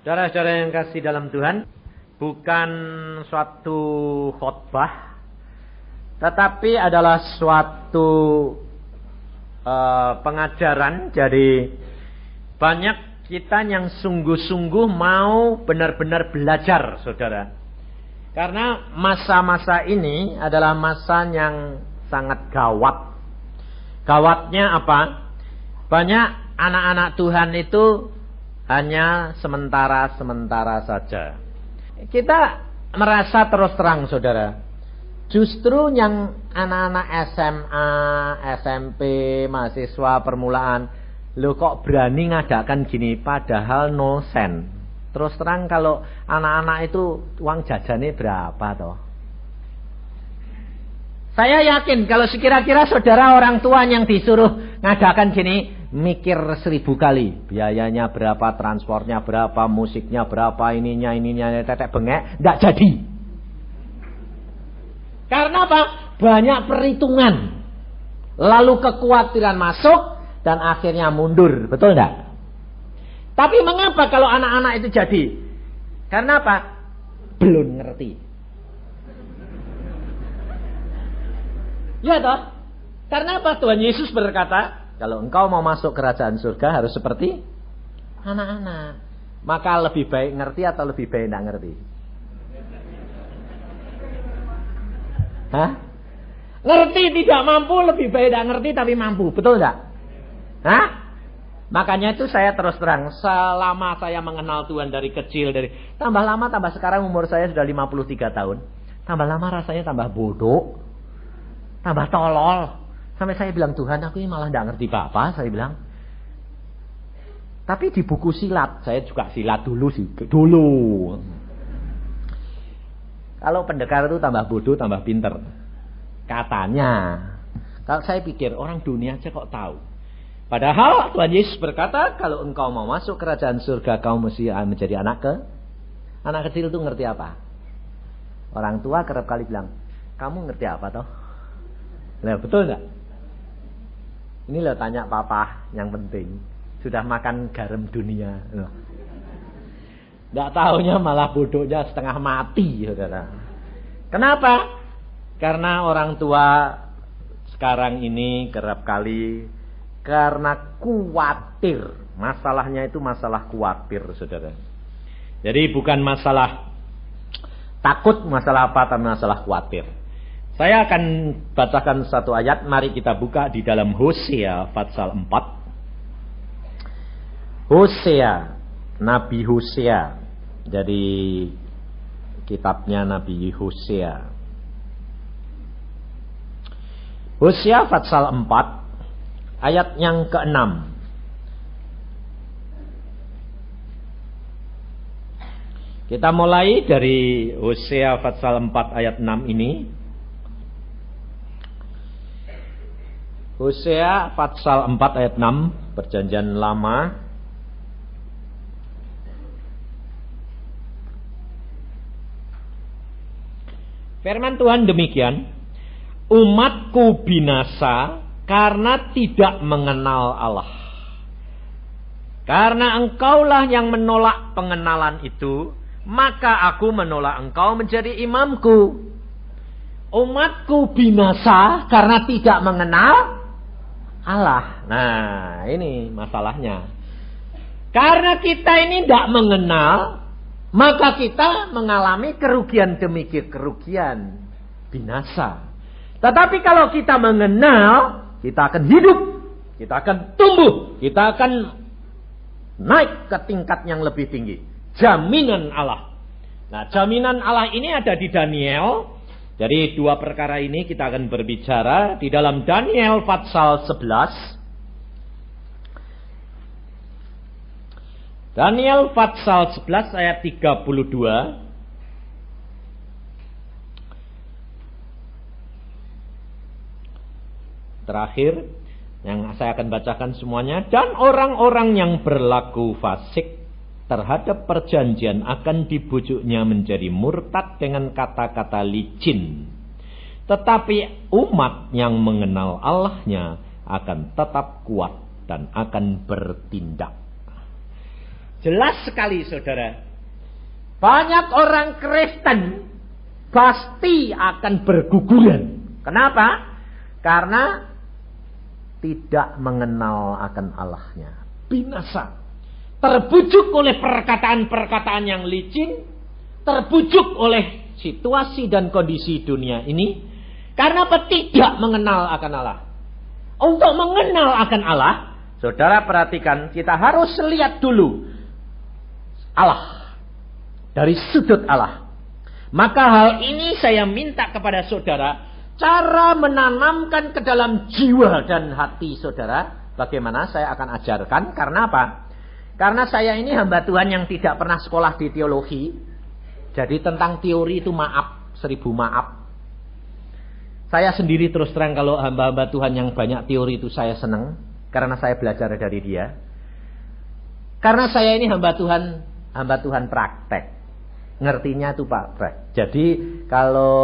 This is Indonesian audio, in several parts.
Saudara-saudara yang kasih dalam Tuhan, bukan suatu khotbah, tetapi adalah suatu uh, pengajaran. Jadi banyak kita yang sungguh-sungguh mau benar-benar belajar, saudara. Karena masa-masa ini adalah masa yang sangat gawat. Gawatnya apa? Banyak anak-anak Tuhan itu hanya sementara-sementara saja. Kita merasa terus terang saudara. Justru yang anak-anak SMA, SMP, mahasiswa permulaan. Lo kok berani ngadakan gini padahal no sen. Terus terang kalau anak-anak itu uang jajannya berapa toh? Saya yakin kalau sekira-kira saudara orang tua yang disuruh ngadakan gini mikir seribu kali. Biayanya berapa transportnya berapa musiknya berapa ininya ininya tetek bengek tidak jadi. Karena apa? Banyak perhitungan. Lalu kekhawatiran masuk dan akhirnya mundur. Betul tidak tapi mengapa kalau anak-anak itu jadi? Karena apa? Belum ngerti. Ya toh? Karena apa? Tuhan Yesus berkata kalau engkau mau masuk kerajaan surga harus seperti anak-anak. Maka lebih baik ngerti atau lebih baik tidak ngerti? Hah? Ngerti tidak mampu lebih baik tidak ngerti tapi mampu. Betul tidak? Hah? Makanya itu saya terus terang. Selama saya mengenal Tuhan dari kecil. dari Tambah lama tambah sekarang umur saya sudah 53 tahun. Tambah lama rasanya tambah bodoh. Tambah tolol. Sampai saya bilang, Tuhan aku ini malah tidak ngerti apa-apa. Saya bilang. Tapi di buku silat, saya juga silat dulu sih. Dulu. Kalau pendekar itu tambah bodoh, tambah pinter. Katanya. Kalau saya pikir, orang dunia aja kok tahu. Padahal Tuhan Yesus berkata, kalau engkau mau masuk kerajaan surga, kau mesti menjadi anak ke. Anak kecil itu ngerti apa? Orang tua kerap kali bilang, kamu ngerti apa toh? Nah, betul enggak? Ini loh tanya papa yang penting. Sudah makan garam dunia. Tidak tahunya malah bodohnya setengah mati, saudara. Kenapa? Karena orang tua sekarang ini kerap kali karena khawatir. Masalahnya itu masalah khawatir, saudara. Jadi bukan masalah takut, masalah apa, tapi masalah khawatir. Saya akan bacakan satu ayat. Mari kita buka di dalam Hosea pasal 4. Hosea, Nabi Hosea. Jadi kitabnya Nabi Hosea. Hosea pasal 4 ayat yang ke-6. Kita mulai dari Hosea pasal 4 ayat 6 ini. Hosea pasal 4 ayat 6 perjanjian lama. Firman Tuhan demikian Umatku binasa karena tidak mengenal Allah. Karena engkaulah yang menolak pengenalan itu Maka aku menolak engkau menjadi imamku. Umatku binasa karena tidak mengenal Allah. Nah, ini masalahnya. Karena kita ini tidak mengenal, maka kita mengalami kerugian demi kerugian, binasa. Tetapi kalau kita mengenal, kita akan hidup, kita akan tumbuh, kita akan naik ke tingkat yang lebih tinggi. Jaminan Allah. Nah, jaminan Allah ini ada di Daniel dari dua perkara ini kita akan berbicara di dalam Daniel pasal 11. Daniel pasal 11 ayat 32. Terakhir yang saya akan bacakan semuanya dan orang-orang yang berlaku fasik terhadap perjanjian akan dibujuknya menjadi murtad dengan kata-kata licin. Tetapi umat yang mengenal Allahnya akan tetap kuat dan akan bertindak. Jelas sekali saudara. Banyak orang Kristen pasti akan berguguran. Kenapa? Karena tidak mengenal akan Allahnya. Binasa. Terbujuk oleh perkataan-perkataan yang licin. Terbujuk oleh situasi dan kondisi dunia ini. Karena apa? Tidak mengenal akan Allah. Untuk mengenal akan Allah, saudara perhatikan, kita harus lihat dulu Allah. Dari sudut Allah. Maka hal ini saya minta kepada saudara, cara menanamkan ke dalam jiwa dan hati saudara, bagaimana saya akan ajarkan. Karena apa? Karena saya ini hamba Tuhan yang tidak pernah sekolah di teologi. Jadi tentang teori itu maaf, seribu maaf. Saya sendiri terus terang kalau hamba-hamba Tuhan yang banyak teori itu saya senang. Karena saya belajar dari dia. Karena saya ini hamba Tuhan, hamba Tuhan praktek. Ngertinya itu Pak Jadi kalau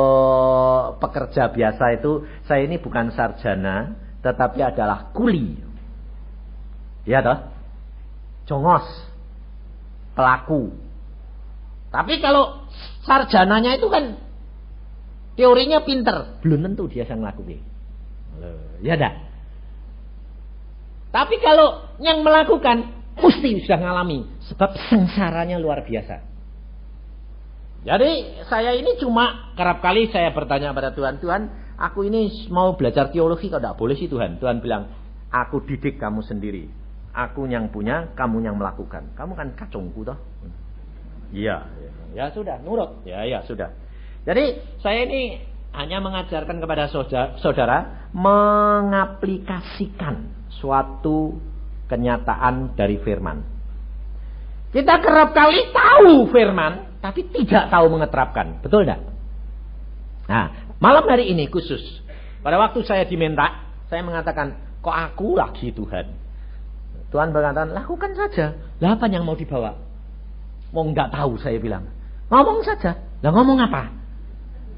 pekerja biasa itu, saya ini bukan sarjana, tetapi adalah kuli. Ya toh? Jongos. Pelaku. Tapi kalau sarjananya itu kan Teorinya pinter, belum tentu dia yang melakukan. Ya dah. Tapi kalau yang melakukan mesti sudah ngalami sebab sengsaranya luar biasa. Jadi saya ini cuma kerap kali saya bertanya pada Tuhan, Tuhan, aku ini mau belajar teologi kok tidak boleh sih Tuhan. Tuhan bilang, aku didik kamu sendiri. Aku yang punya, kamu yang melakukan. Kamu kan kacungku toh. Iya, ya, ya sudah, nurut. Ya, ya sudah. Jadi saya ini hanya mengajarkan kepada saudara, saudara mengaplikasikan suatu kenyataan dari firman. Kita kerap kali tahu firman, tapi tidak tahu mengeterapkan. Betul tidak? Nah, malam hari ini khusus. Pada waktu saya diminta, saya mengatakan, kok aku lagi Tuhan? Tuhan berkata, lakukan saja. Lah apa yang mau dibawa? Mau nggak tahu saya bilang. Ngomong saja. Lah ngomong apa?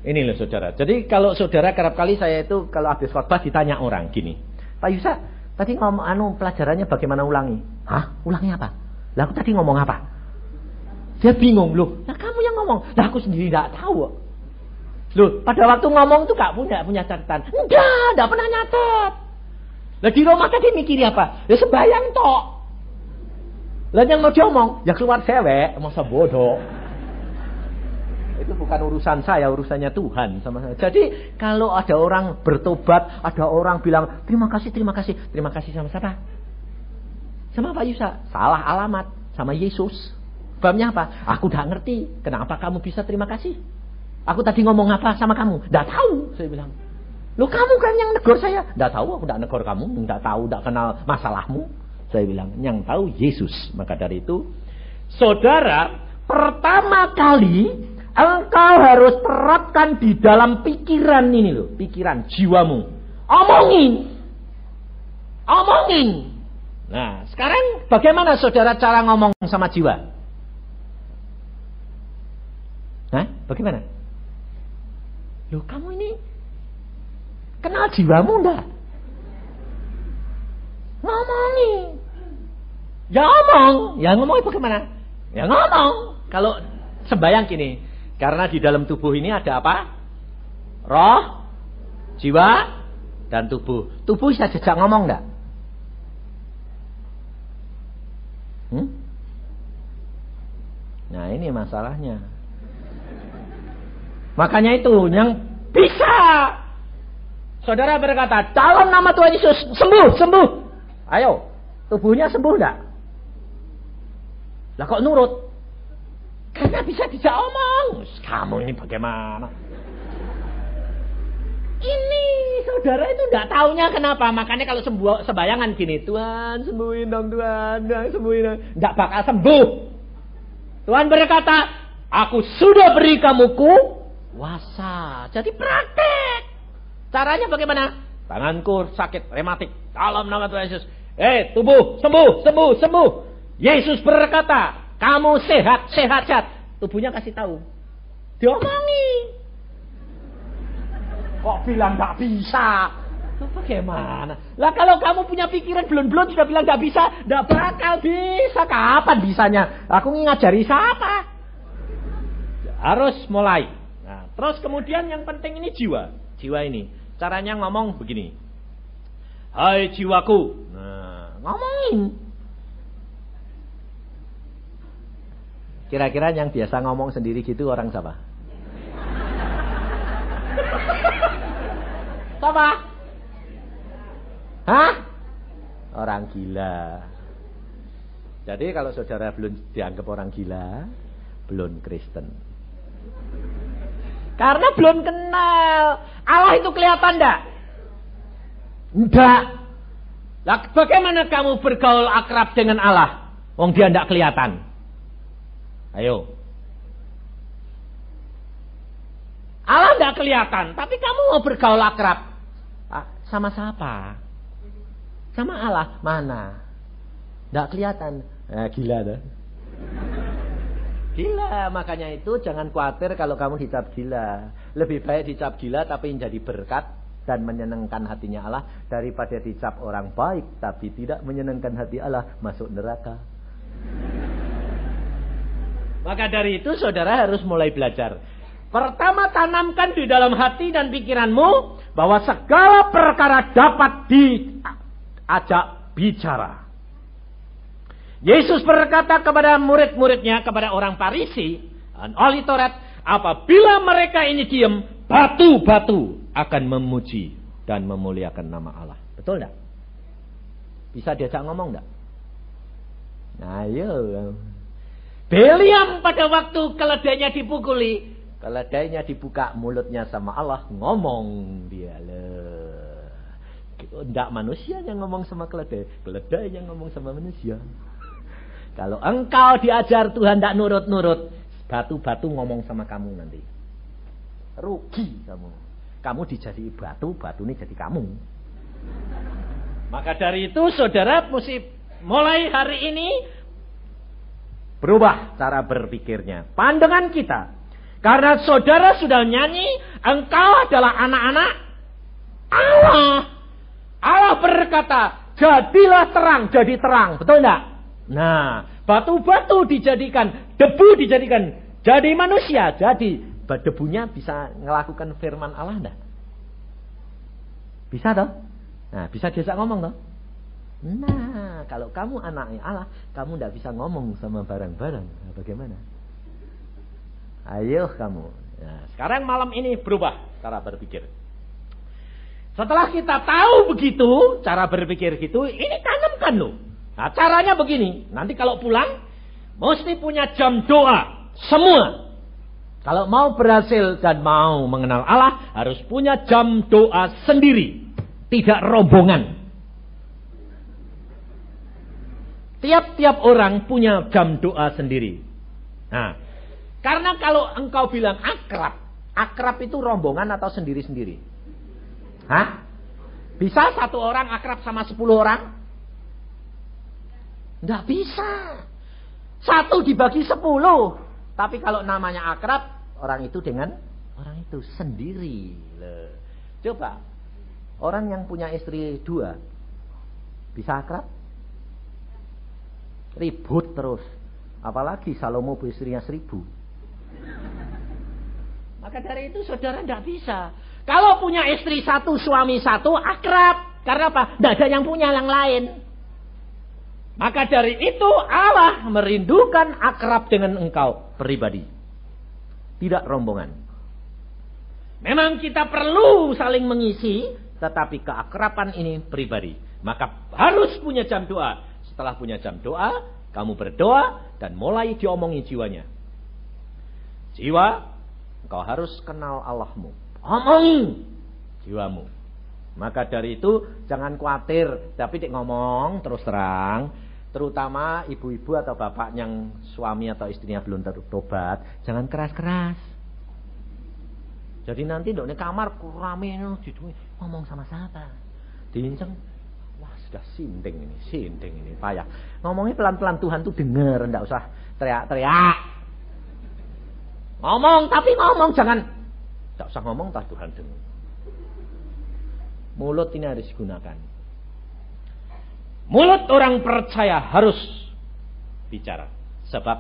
Ini loh saudara. Jadi kalau saudara kerap kali saya itu kalau habis khotbah ditanya orang gini. Pak Yusa, tadi ngomong anu pelajarannya bagaimana ulangi? Hah? Ulangi apa? Lah aku tadi ngomong apa? Dia bingung loh. Nah kamu yang ngomong. Lah aku sendiri tidak tahu. Loh, pada waktu ngomong tuh gak punya punya catatan. Enggak, enggak pernah nyatet. Lah di rumah tadi mikir apa? Ya sembayang tok. Lah yang mau diomong, ya keluar cewek, masa bodoh. Itu bukan urusan saya, urusannya Tuhan sama saya. Jadi kalau ada orang bertobat, ada orang bilang terima kasih, terima kasih, terima kasih sama siapa? Sama Pak Yusa. Salah alamat sama Yesus. Babnya apa? Aku udah ngerti. Kenapa kamu bisa terima kasih? Aku tadi ngomong apa sama kamu? Tidak tahu, saya bilang. Lo kamu kan yang negor saya. Tidak tahu, aku tidak negor kamu. Tidak tahu, tidak kenal masalahmu. Saya bilang, yang tahu Yesus. Maka dari itu, saudara, pertama kali Engkau harus terapkan di dalam pikiran ini loh, pikiran jiwamu. Omongin. Omongin. Nah, sekarang bagaimana saudara cara ngomong sama jiwa? Nah, bagaimana? Loh, kamu ini kenal jiwamu enggak? Ngomongin. Ya ngomong. Ya ngomong bagaimana? Ya ngomong. Kalau sembayang gini, karena di dalam tubuh ini ada apa? Roh, jiwa, dan tubuh. Tubuh bisa jejak ngomong enggak? Hmm? Nah ini masalahnya. Makanya itu yang bisa. Saudara berkata, dalam nama Tuhan Yesus, sembuh, sembuh. Ayo, tubuhnya sembuh enggak? Lah kok nurut? Karena bisa dijak omong. Kamu ini bagaimana? Ini saudara itu tidak taunya kenapa. Makanya kalau sembuh sebayangan gini. Tuhan sembuhin dong Tuhan. Tuhan sembuhin dong. Tidak bakal sembuh. Tuhan berkata. Aku sudah beri kamu kuasa. Jadi praktek. Caranya bagaimana? Tanganku sakit rematik. Dalam nama Tuhan Yesus. Eh tubuh sembuh sembuh sembuh. Yesus berkata kamu sehat, sehat, sehat. Tubuhnya kasih tahu. Diomongi. Kok bilang nggak bisa? Bagaimana? Lah kalau kamu punya pikiran belum-belum sudah bilang tidak bisa, tidak bakal bisa. Kapan bisanya? Aku ngajari siapa? Harus mulai. Nah, terus kemudian yang penting ini jiwa. Jiwa ini. Caranya ngomong begini. Hai jiwaku. Nah, ngomongin. Kira-kira yang biasa ngomong sendiri gitu orang siapa? Siapa? Hah? Orang gila. Jadi kalau saudara belum dianggap orang gila, belum Kristen. Karena belum kenal. Allah itu kelihatan enggak? Enggak. Lah bagaimana kamu bergaul akrab dengan Allah? Wong dia enggak kelihatan. Ayo. Allah enggak kelihatan, tapi kamu mau bergaul akrab. Ah, sama siapa? Sama Allah mana? Tidak kelihatan. Eh, gila dah. Gila, makanya itu jangan khawatir kalau kamu dicap gila. Lebih baik dicap gila tapi menjadi berkat dan menyenangkan hatinya Allah daripada dicap orang baik tapi tidak menyenangkan hati Allah masuk neraka. Maka dari itu saudara harus mulai belajar. Pertama tanamkan di dalam hati dan pikiranmu bahwa segala perkara dapat di ajak bicara. Yesus berkata kepada murid-muridnya, kepada orang Parisi, ahli Taurat, apabila mereka ini diam, batu-batu akan memuji dan memuliakan nama Allah. Betul tidak? Bisa diajak ngomong tidak? Nah, ayo. Beliam pada waktu keledainya dipukuli, keledainya dibuka mulutnya sama Allah, ngomong dia. Tidak manusia yang ngomong sama keledai. Keledai yang ngomong sama manusia. Kalau engkau diajar Tuhan tidak nurut-nurut. Batu-batu ngomong sama kamu nanti. Rugi kamu. Kamu dijadi batu, batu ini jadi kamu. Maka dari itu saudara mesti mulai hari ini berubah cara berpikirnya. Pandangan kita. Karena saudara sudah nyanyi, engkau adalah anak-anak Allah. Allah berkata, jadilah terang, jadi terang. Betul enggak? Nah, batu-batu dijadikan, debu dijadikan jadi manusia. Jadi, debunya bisa melakukan firman Allah enggak? Bisa toh? Nah, bisa diajak ngomong toh? Nah, kalau kamu anaknya Allah, kamu tidak bisa ngomong sama barang-barang. Nah, bagaimana? Ayo kamu. Nah, sekarang malam ini berubah cara berpikir. Setelah kita tahu begitu, cara berpikir gitu, ini tanamkan loh. Nah caranya begini, nanti kalau pulang, mesti punya jam doa. Semua. Kalau mau berhasil dan mau mengenal Allah, harus punya jam doa sendiri. Tidak rombongan. Tiap-tiap orang punya jam doa sendiri. Nah, karena kalau engkau bilang akrab, akrab itu rombongan atau sendiri-sendiri? Hah? Bisa satu orang akrab sama sepuluh orang? Tidak bisa. Satu dibagi sepuluh. Tapi kalau namanya akrab, orang itu dengan orang itu sendiri. Coba, orang yang punya istri dua, bisa akrab? Ribut terus. Apalagi Salomo istrinya seribu. Maka dari itu saudara tidak bisa. Kalau punya istri satu, suami satu, akrab. Karena apa? Tidak ada yang punya yang lain. Maka dari itu Allah merindukan akrab dengan engkau pribadi. Tidak rombongan. Memang kita perlu saling mengisi, tetapi keakraban ini pribadi. Maka harus punya jam doa. Setelah punya jam doa, kamu berdoa dan mulai diomongi jiwanya. Jiwa, engkau harus kenal Allahmu. Omongi jiwamu. Maka dari itu jangan khawatir, tapi dik ngomong terus terang, terutama ibu-ibu atau bapak yang suami atau istrinya belum tertobat, jangan keras-keras. Jadi nanti dok kamar rame ngomong sama siapa? Diinceng, wah sudah sinting ini, sinting ini, payah. Ngomongnya pelan-pelan Tuhan tuh denger, ndak usah teriak-teriak. Ngomong tapi ngomong jangan Tak usah ngomong tak Tuhan dengar. Mulut ini harus digunakan. Mulut orang percaya harus bicara. Sebab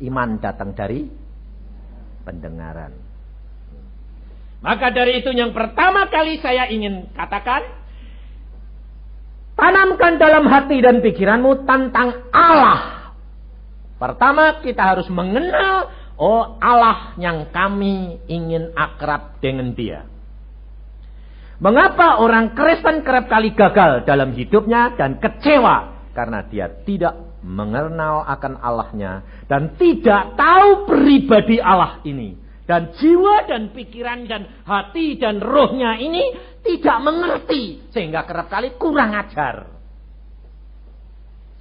iman datang dari pendengaran. Maka dari itu yang pertama kali saya ingin katakan, tanamkan dalam hati dan pikiranmu tentang Allah. Pertama kita harus mengenal, oh Allah yang kami ingin akrab dengan dia. Mengapa orang Kristen kerap kali gagal dalam hidupnya dan kecewa? Karena dia tidak mengenal akan Allahnya dan tidak tahu pribadi Allah ini. Dan jiwa dan pikiran dan hati dan rohnya ini tidak mengerti. Sehingga kerap kali kurang ajar.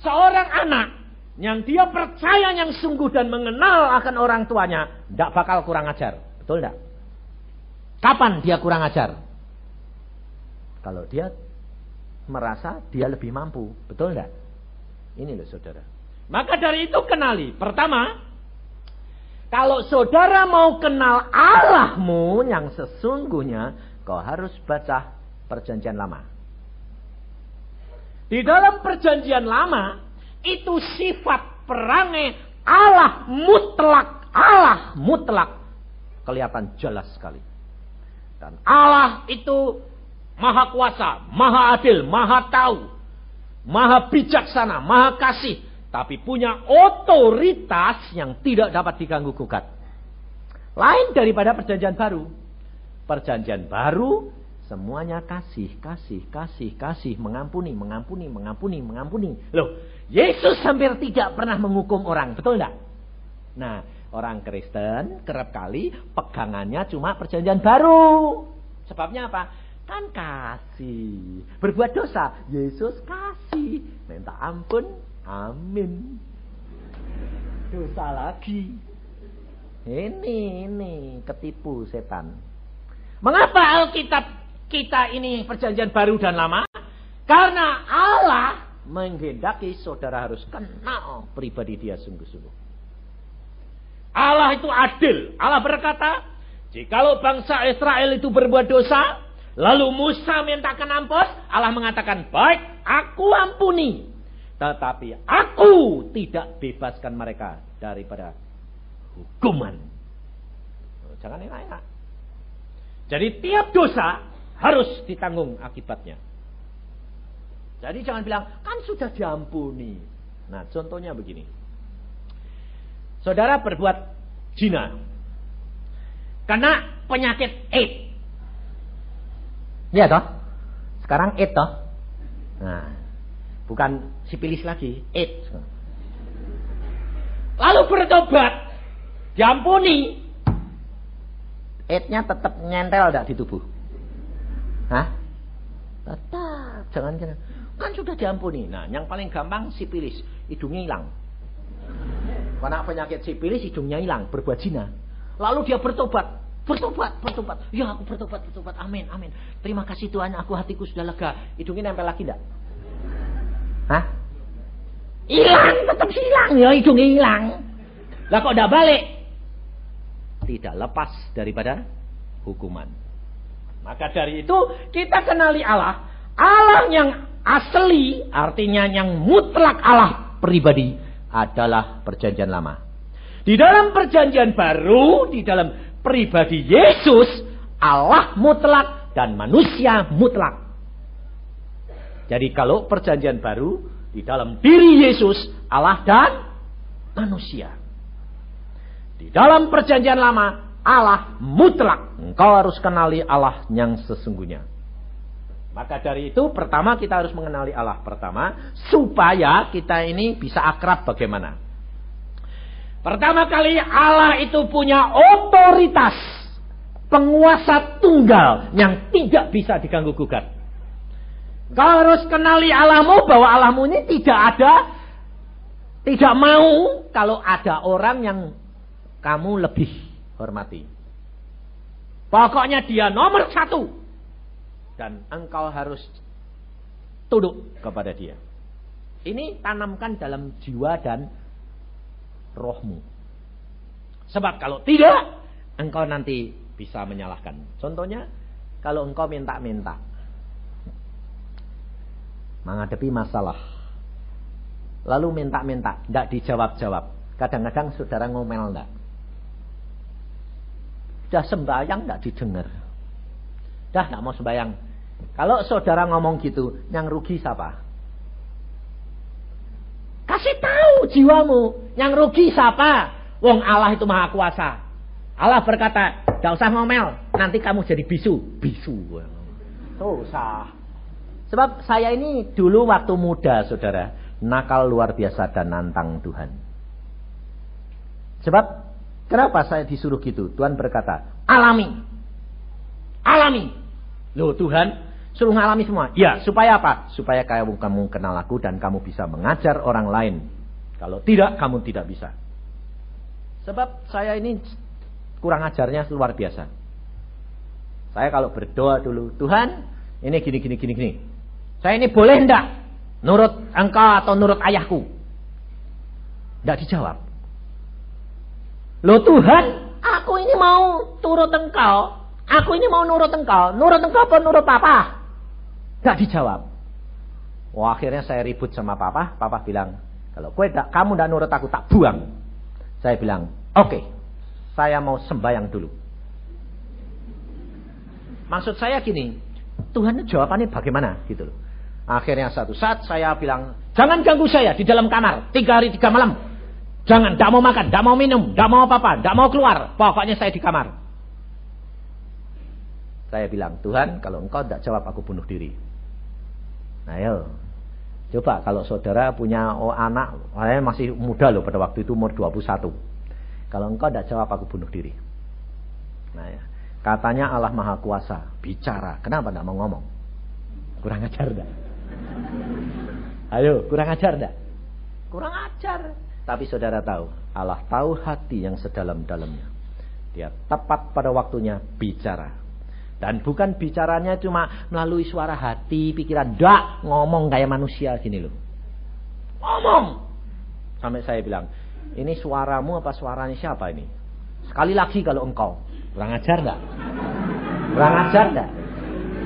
Seorang anak yang dia percaya yang sungguh dan mengenal akan orang tuanya. Tidak bakal kurang ajar. Betul tidak? Kapan dia kurang ajar? Kalau dia merasa dia lebih mampu. Betul tidak? Ini loh saudara. Maka dari itu kenali. Pertama, kalau saudara mau kenal Allahmu yang sesungguhnya, kau harus baca perjanjian lama. Di dalam perjanjian lama, itu sifat perangai Allah mutlak. Allah mutlak. Kelihatan jelas sekali. Dan Allah itu maha kuasa, maha adil, maha tahu, maha bijaksana, maha kasih, tapi punya otoritas yang tidak dapat diganggu gugat. Lain daripada perjanjian baru. Perjanjian baru semuanya kasih, kasih, kasih, kasih, mengampuni, mengampuni, mengampuni, mengampuni. Loh, Yesus hampir tidak pernah menghukum orang, betul tidak? Nah, orang Kristen kerap kali pegangannya cuma perjanjian baru. Sebabnya apa? Kan kasih. Berbuat dosa, Yesus kasih. Minta ampun, Amin. Dosa lagi. Ini, ini ketipu setan. Mengapa Alkitab kita ini perjanjian baru dan lama? Karena Allah menghendaki saudara harus kenal pribadi dia sungguh-sungguh. Allah itu adil. Allah berkata, jikalau bangsa Israel itu berbuat dosa, lalu Musa mintakan ampun, Allah mengatakan, baik, aku ampuni. Tetapi aku tidak bebaskan mereka daripada hukuman. Oh, jangan enak-enak. Jadi tiap dosa harus ditanggung akibatnya. Jadi jangan bilang, kan sudah diampuni. Nah contohnya begini. Saudara berbuat zina. Karena penyakit AIDS. Iya toh? Sekarang AIDS toh? Nah, Bukan sipilis lagi, AIDS. Lalu bertobat, diampuni. AIDS-nya tetap nyentel tidak di tubuh. Hah? Tetap, jangan jangan. Kan sudah diampuni. Nah, yang paling gampang sipilis, hidungnya hilang. Karena penyakit sipilis hidungnya hilang, berbuat zina. Lalu dia bertobat, bertobat, bertobat. Ya aku bertobat, bertobat. Amin, amin. Terima kasih Tuhan, aku hatiku sudah lega. Hidungnya nempel lagi enggak? Hah? Hilang, tetap hilang. Ya hidung hilang. Lah kok tidak balik? Tidak lepas daripada hukuman. Maka dari itu kita kenali Allah. Allah yang asli artinya yang mutlak Allah pribadi adalah perjanjian lama. Di dalam perjanjian baru, di dalam pribadi Yesus, Allah mutlak dan manusia mutlak. Jadi kalau perjanjian baru di dalam diri Yesus, Allah dan manusia. Di dalam perjanjian lama, Allah mutlak. Engkau harus kenali Allah yang sesungguhnya. Maka dari itu pertama kita harus mengenali Allah pertama supaya kita ini bisa akrab bagaimana. Pertama kali Allah itu punya otoritas penguasa tunggal yang tidak bisa diganggu gugat. Kau harus kenali Allahmu bahwa Allahmu ini tidak ada, tidak mau kalau ada orang yang kamu lebih hormati. Pokoknya dia nomor satu. Dan engkau harus tunduk kepada dia. Ini tanamkan dalam jiwa dan rohmu. Sebab kalau tidak, engkau nanti bisa menyalahkan. Contohnya, kalau engkau minta-minta. Menghadapi masalah. Lalu minta-minta, tidak dijawab-jawab. Kadang-kadang saudara ngomel enggak. Sudah sembahyang tidak didengar. Dah tidak mau sembahyang. Kalau saudara ngomong gitu, yang rugi siapa? Kasih tahu jiwamu, yang rugi siapa? Wong Allah itu maha kuasa. Allah berkata, tidak usah ngomel, nanti kamu jadi bisu. Bisu. Susah. Sebab saya ini dulu waktu muda, saudara, nakal luar biasa dan nantang Tuhan. Sebab, kenapa saya disuruh gitu? Tuhan berkata, alami. Alami. Loh Tuhan, suruh ngalami semua. Ya, supaya apa? Supaya kamu, kamu kenal aku dan kamu bisa mengajar orang lain. Kalau tidak, kamu tidak bisa. Sebab saya ini kurang ajarnya luar biasa. Saya kalau berdoa dulu, Tuhan, ini gini gini gini gini. Saya ini boleh ndak nurut engkau atau nurut ayahku? Tidak dijawab. Loh Tuhan, aku ini mau turut engkau. Aku ini mau nurut engkau. Nurut engkau apa nurut papa? Tidak dijawab. Wah akhirnya saya ribut sama papa. Papa bilang, kalau kue kamu tidak nurut aku tak buang. Saya bilang, oke. Okay saya mau sembahyang dulu. Maksud saya gini, Tuhan jawabannya bagaimana gitu loh. Akhirnya satu saat saya bilang, jangan ganggu saya di dalam kamar, tiga hari tiga malam. Jangan, tidak mau makan, tidak mau minum, tidak mau apa-apa, tidak mau keluar. Pokoknya saya di kamar. Saya bilang, Tuhan kalau engkau tidak jawab aku bunuh diri. Ayo, coba kalau saudara punya oh, anak, saya masih muda loh pada waktu itu umur 21. Kalau engkau tidak jawab aku bunuh diri. Nah ya. Katanya Allah Maha Kuasa, bicara. Kenapa tidak mau ngomong? Kurang ajar dah. Ayo, kurang ajar dah. Kurang ajar. Tapi saudara tahu, Allah tahu hati yang sedalam-dalamnya. Dia tepat pada waktunya bicara. Dan bukan bicaranya cuma melalui suara hati, pikiran. Dak, ngomong kayak manusia gini loh. Ngomong. Sampai saya bilang, ini suaramu apa suaranya siapa ini? Sekali lagi kalau engkau. Kurang ajar enggak? Kurang ajar enggak?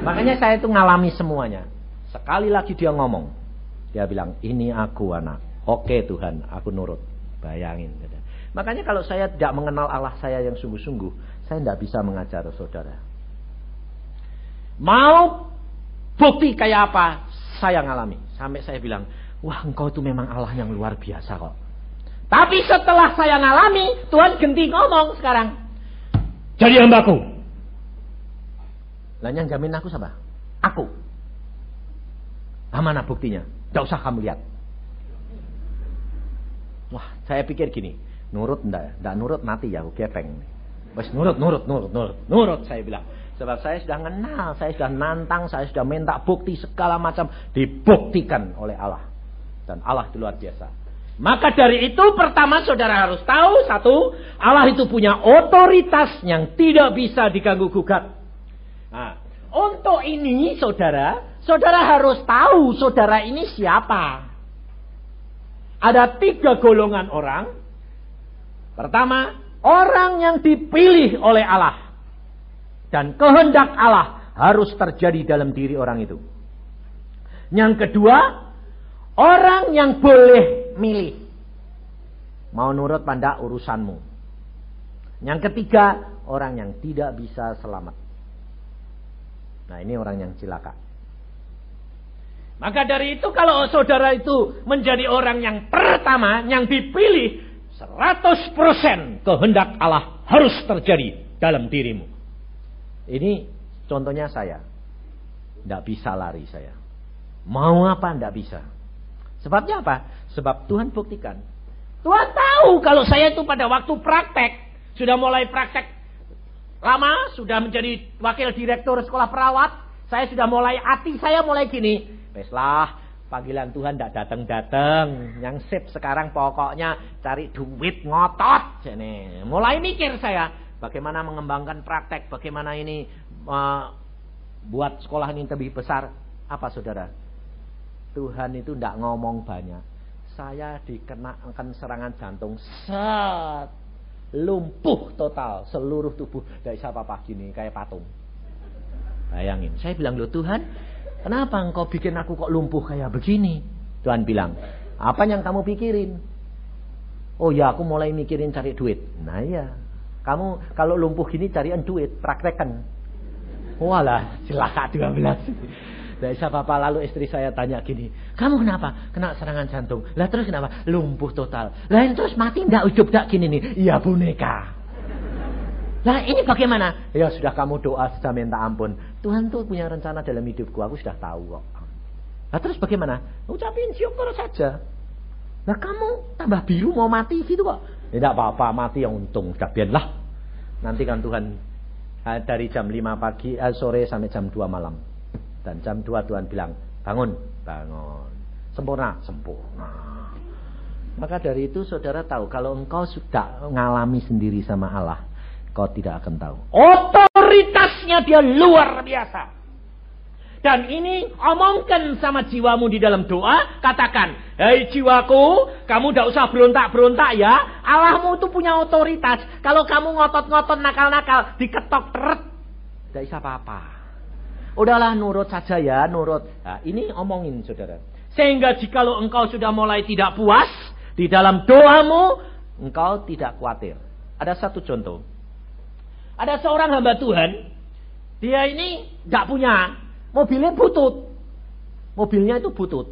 Makanya saya itu ngalami semuanya. Sekali lagi dia ngomong. Dia bilang, ini aku anak. Oke Tuhan, aku nurut. Bayangin. Makanya kalau saya tidak mengenal Allah saya yang sungguh-sungguh, saya tidak bisa mengajar saudara. Mau bukti kayak apa? Saya ngalami. Sampai saya bilang, wah engkau itu memang Allah yang luar biasa kok. Tapi setelah saya ngalami, Tuhan ganti ngomong sekarang. Jadi hambaku. Lah yang jamin aku siapa? Aku. Nah, mana buktinya? Tidak usah kamu lihat. Wah, saya pikir gini. Nurut ndak? Ndak nurut mati ya, aku gepeng. Wes nurut, nurut, nurut, nurut. Nurut saya bilang. Sebab saya sudah kenal, saya sudah nantang, saya sudah minta bukti segala macam. Dibuktikan oleh Allah. Dan Allah itu luar biasa. Maka dari itu pertama saudara harus tahu satu, Allah itu punya otoritas yang tidak bisa diganggu gugat. Nah, untuk ini saudara, saudara harus tahu saudara ini siapa. Ada tiga golongan orang. Pertama, orang yang dipilih oleh Allah. Dan kehendak Allah harus terjadi dalam diri orang itu. Yang kedua, orang yang boleh milih. Mau nurut pada urusanmu. Yang ketiga, orang yang tidak bisa selamat. Nah ini orang yang cilaka. Maka dari itu kalau saudara itu menjadi orang yang pertama, yang dipilih, 100% kehendak Allah harus terjadi dalam dirimu. Ini contohnya saya. Tidak bisa lari saya. Mau apa tidak bisa. Sebabnya apa? Sebab Tuhan buktikan. Tuhan tahu kalau saya itu pada waktu praktek. Sudah mulai praktek lama. Sudah menjadi wakil direktur sekolah perawat. Saya sudah mulai hati saya mulai gini. Beslah panggilan Tuhan tidak datang-datang. Yang sip sekarang pokoknya cari duit ngotot. Mulai mikir saya. Bagaimana mengembangkan praktek. Bagaimana ini uh, buat sekolah ini lebih besar. Apa saudara? Tuhan itu tidak ngomong banyak saya dikenakan serangan jantung set lumpuh total seluruh tubuh dari siapa pagi ini kayak patung Bayangin. Saya bilang, loh Tuhan, kenapa engkau bikin aku kok lumpuh kayak begini? Tuhan bilang, apa yang kamu pikirin? Oh ya, aku mulai mikirin cari duit. Nah iya, kamu kalau lumpuh gini carian duit, praktekkan. Walah, celaka 12. Dari siapa apa lalu istri saya tanya gini, kamu kenapa? Kena serangan jantung. Lah terus kenapa? Lumpuh total. Lain terus mati enggak ujuk dak gini nih? Iya boneka. Lah ini bagaimana? Ya sudah kamu doa sudah minta ampun. Tuhan tuh punya rencana dalam hidupku. Aku sudah tahu kok. Lah terus bagaimana? Ucapin syukur saja. Lah kamu tambah biru mau mati gitu kok. Tidak apa-apa mati yang untung. Biarlah. Nanti kan Tuhan eh, dari jam 5 pagi eh, sore sampai jam 2 malam. Dan jam 2 Tuhan bilang, bangun, bangun. Sempurna, sempurna. Maka dari itu saudara tahu, kalau engkau sudah mengalami sendiri sama Allah, kau tidak akan tahu. Otoritasnya dia luar biasa. Dan ini omongkan sama jiwamu di dalam doa. Katakan, hei jiwaku, kamu tidak usah berontak-berontak ya. Allahmu itu punya otoritas. Kalau kamu ngotot-ngotot nakal-nakal, diketok teret. Tidak bisa apa-apa. Udahlah nurut saja ya, nurut. Nah, ini omongin saudara. Sehingga jikalau engkau sudah mulai tidak puas di dalam doamu, engkau tidak khawatir. Ada satu contoh. Ada seorang hamba Tuhan, dia ini tidak punya, mobilnya butut. Mobilnya itu butut.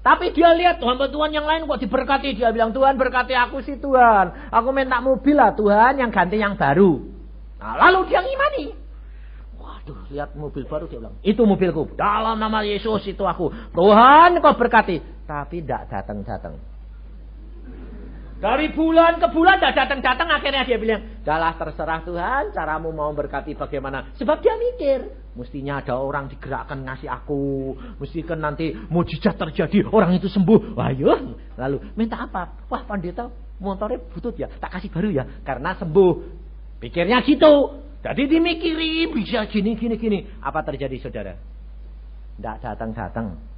Tapi dia lihat hamba Tuhan yang lain kok diberkati. Dia bilang, Tuhan berkati aku sih Tuhan. Aku minta mobil lah Tuhan yang ganti yang baru. Nah, lalu dia ngimani. Duh, lihat mobil baru dia bilang, itu mobilku. Dalam nama Yesus itu aku. Tuhan kau berkati. Tapi tidak datang-datang. Dari bulan ke bulan tidak datang-datang akhirnya dia bilang, "Dalah terserah Tuhan, caramu mau berkati bagaimana?" Sebab dia mikir, mestinya ada orang digerakkan ngasih aku, mesti kan nanti mujizat terjadi, orang itu sembuh. Wah, yuk. Lalu minta apa? Wah, pandita motornya butut ya, tak kasih baru ya, karena sembuh. Pikirnya gitu. Jadi dimikiri bisa gini gini gini. Apa terjadi saudara? Tidak datang-datang.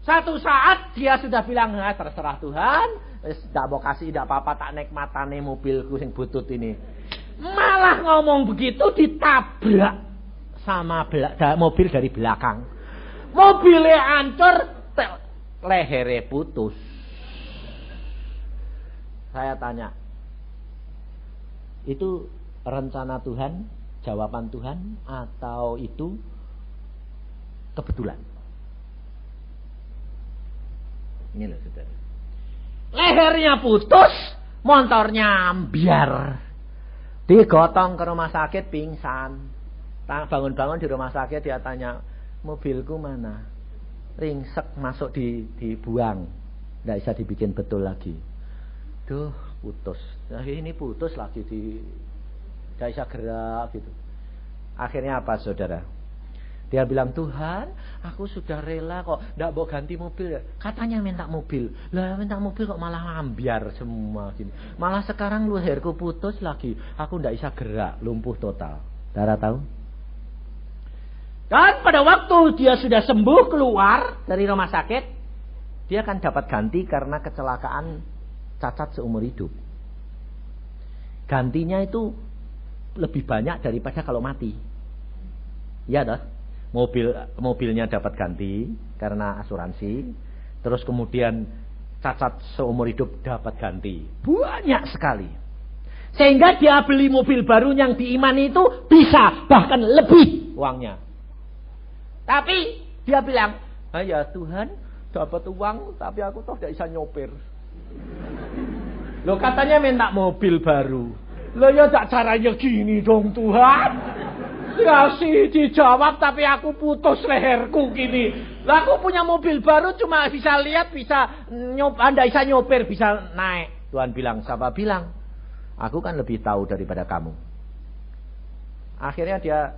Satu saat dia sudah bilang, nah, terserah Tuhan, tidak mau kasih, tidak apa-apa, tak naik matane mobilku yang butut ini. Malah ngomong begitu ditabrak sama mobil dari belakang. Mobilnya hancur, lehernya putus. Saya tanya, itu rencana Tuhan, jawaban Tuhan, atau itu kebetulan? Ini loh saudara. Lehernya putus, motornya ambiar. Digotong ke rumah sakit pingsan. Bangun-bangun di rumah sakit dia tanya, mobilku mana? Ringsek masuk di dibuang. Tidak bisa dibikin betul lagi. Duh, putus. Nah, ini putus lagi di tidak bisa gerak gitu. Akhirnya apa saudara? Dia bilang, Tuhan, aku sudah rela kok. Tidak mau ganti mobil. Katanya minta mobil. Lah minta mobil kok malah ambiar semua. Gini. Malah sekarang leherku putus lagi. Aku tidak bisa gerak. Lumpuh total. Dara tahu? Dan pada waktu dia sudah sembuh keluar dari rumah sakit. Dia akan dapat ganti karena kecelakaan cacat seumur hidup. Gantinya itu lebih banyak daripada kalau mati. Ya dah. Mobil mobilnya dapat ganti karena asuransi. Terus kemudian cacat seumur hidup dapat ganti. Banyak sekali. Sehingga dia beli mobil baru yang diimani itu bisa bahkan lebih uangnya. Tapi dia bilang, ya Tuhan dapat uang tapi aku toh tidak bisa nyopir. Lo katanya minta mobil baru. Lo ya tak caranya gini dong Tuhan. Ya sih dijawab tapi aku putus leherku gini. Lah aku punya mobil baru cuma bisa lihat bisa nyop, anda bisa nyopir bisa naik. Tuhan bilang, siapa bilang? Aku kan lebih tahu daripada kamu. Akhirnya dia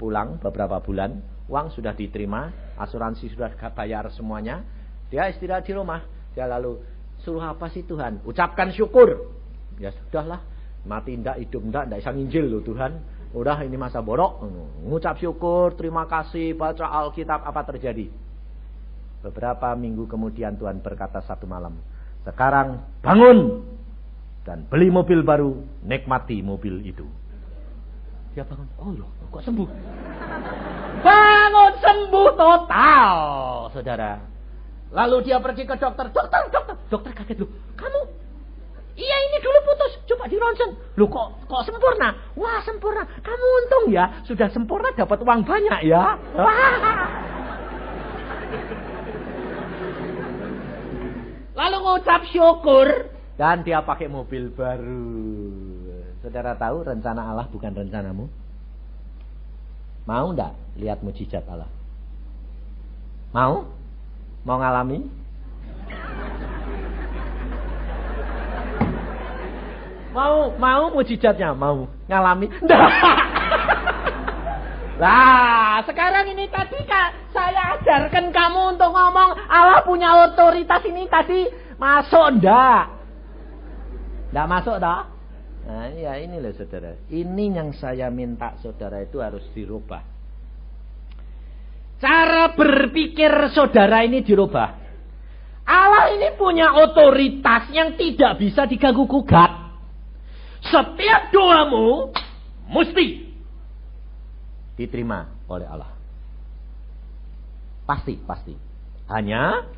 pulang beberapa bulan, uang sudah diterima, asuransi sudah bayar semuanya. Dia istirahat di rumah. Dia lalu suruh apa sih Tuhan? Ucapkan syukur. Ya sudahlah, Mati ndak, hidup ndak, ndak bisa nginjil loh Tuhan. Udah ini masa borok. Ngucap syukur, terima kasih, baca Alkitab, apa terjadi? Beberapa minggu kemudian Tuhan berkata satu malam. Sekarang bangun dan beli mobil baru, nikmati mobil itu. dia bangun. Oh loh, kok sembuh? Bangun sembuh total, saudara. Lalu dia pergi ke dokter. Dokter, dokter. Dokter kaget loh. Kamu Iya ini dulu putus, coba di ronsen. Lu kok kok sempurna? Wah sempurna. Kamu untung ya, sudah sempurna dapat uang banyak ya. Lalu ngucap syukur dan dia pakai mobil baru. Saudara tahu rencana Allah bukan rencanamu? Mau ndak lihat mujizat Allah? Mau? Mau ngalami? Mau mau mujizatnya, mau ngalami. Lah, sekarang ini tadi Kak, saya ajarkan kamu untuk ngomong Allah punya otoritas ini tadi masuk ndak? Ndak masuk dah? Nah, ya ini loh saudara. Ini yang saya minta saudara itu harus dirubah. Cara berpikir saudara ini dirubah. Allah ini punya otoritas yang tidak bisa diganggu gugat. Setiap doamu mesti diterima oleh Allah. Pasti, pasti. Hanya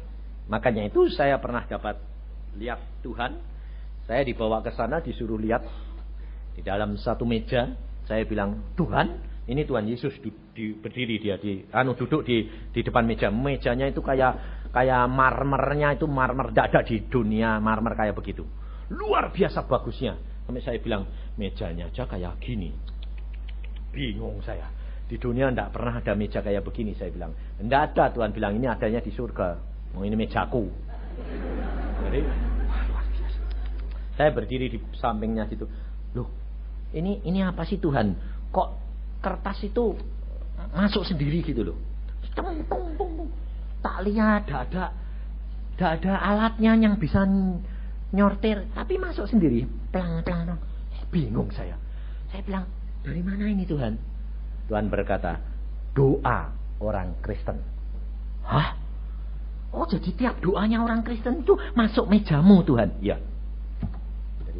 makanya itu saya pernah dapat lihat Tuhan. Saya dibawa ke sana disuruh lihat di dalam satu meja. Saya bilang, "Tuhan, ini Tuhan Yesus di, di, berdiri dia di anu duduk di di depan meja. Mejanya itu kayak kayak marmernya itu marmer dada di dunia marmer kayak begitu. Luar biasa bagusnya. Sampai saya bilang, mejanya aja kayak gini. Bingung saya. Di dunia tidak pernah ada meja kayak begini. Saya bilang, tidak ada. Tuhan bilang, ini adanya di surga. Mau ini mejaku. Jadi. Saya berdiri di sampingnya situ. Loh, ini ini apa sih Tuhan? Kok kertas itu masuk sendiri gitu loh. Tak lihat, tidak ada, tidak ada alatnya yang bisa nyortir, tapi masuk sendiri. Pelang, pelang, pelang. Bingung saya. Saya bilang, dari mana ini Tuhan? Tuhan berkata, doa orang Kristen. Hah? Oh jadi tiap doanya orang Kristen itu masuk mejamu Tuhan? Ya.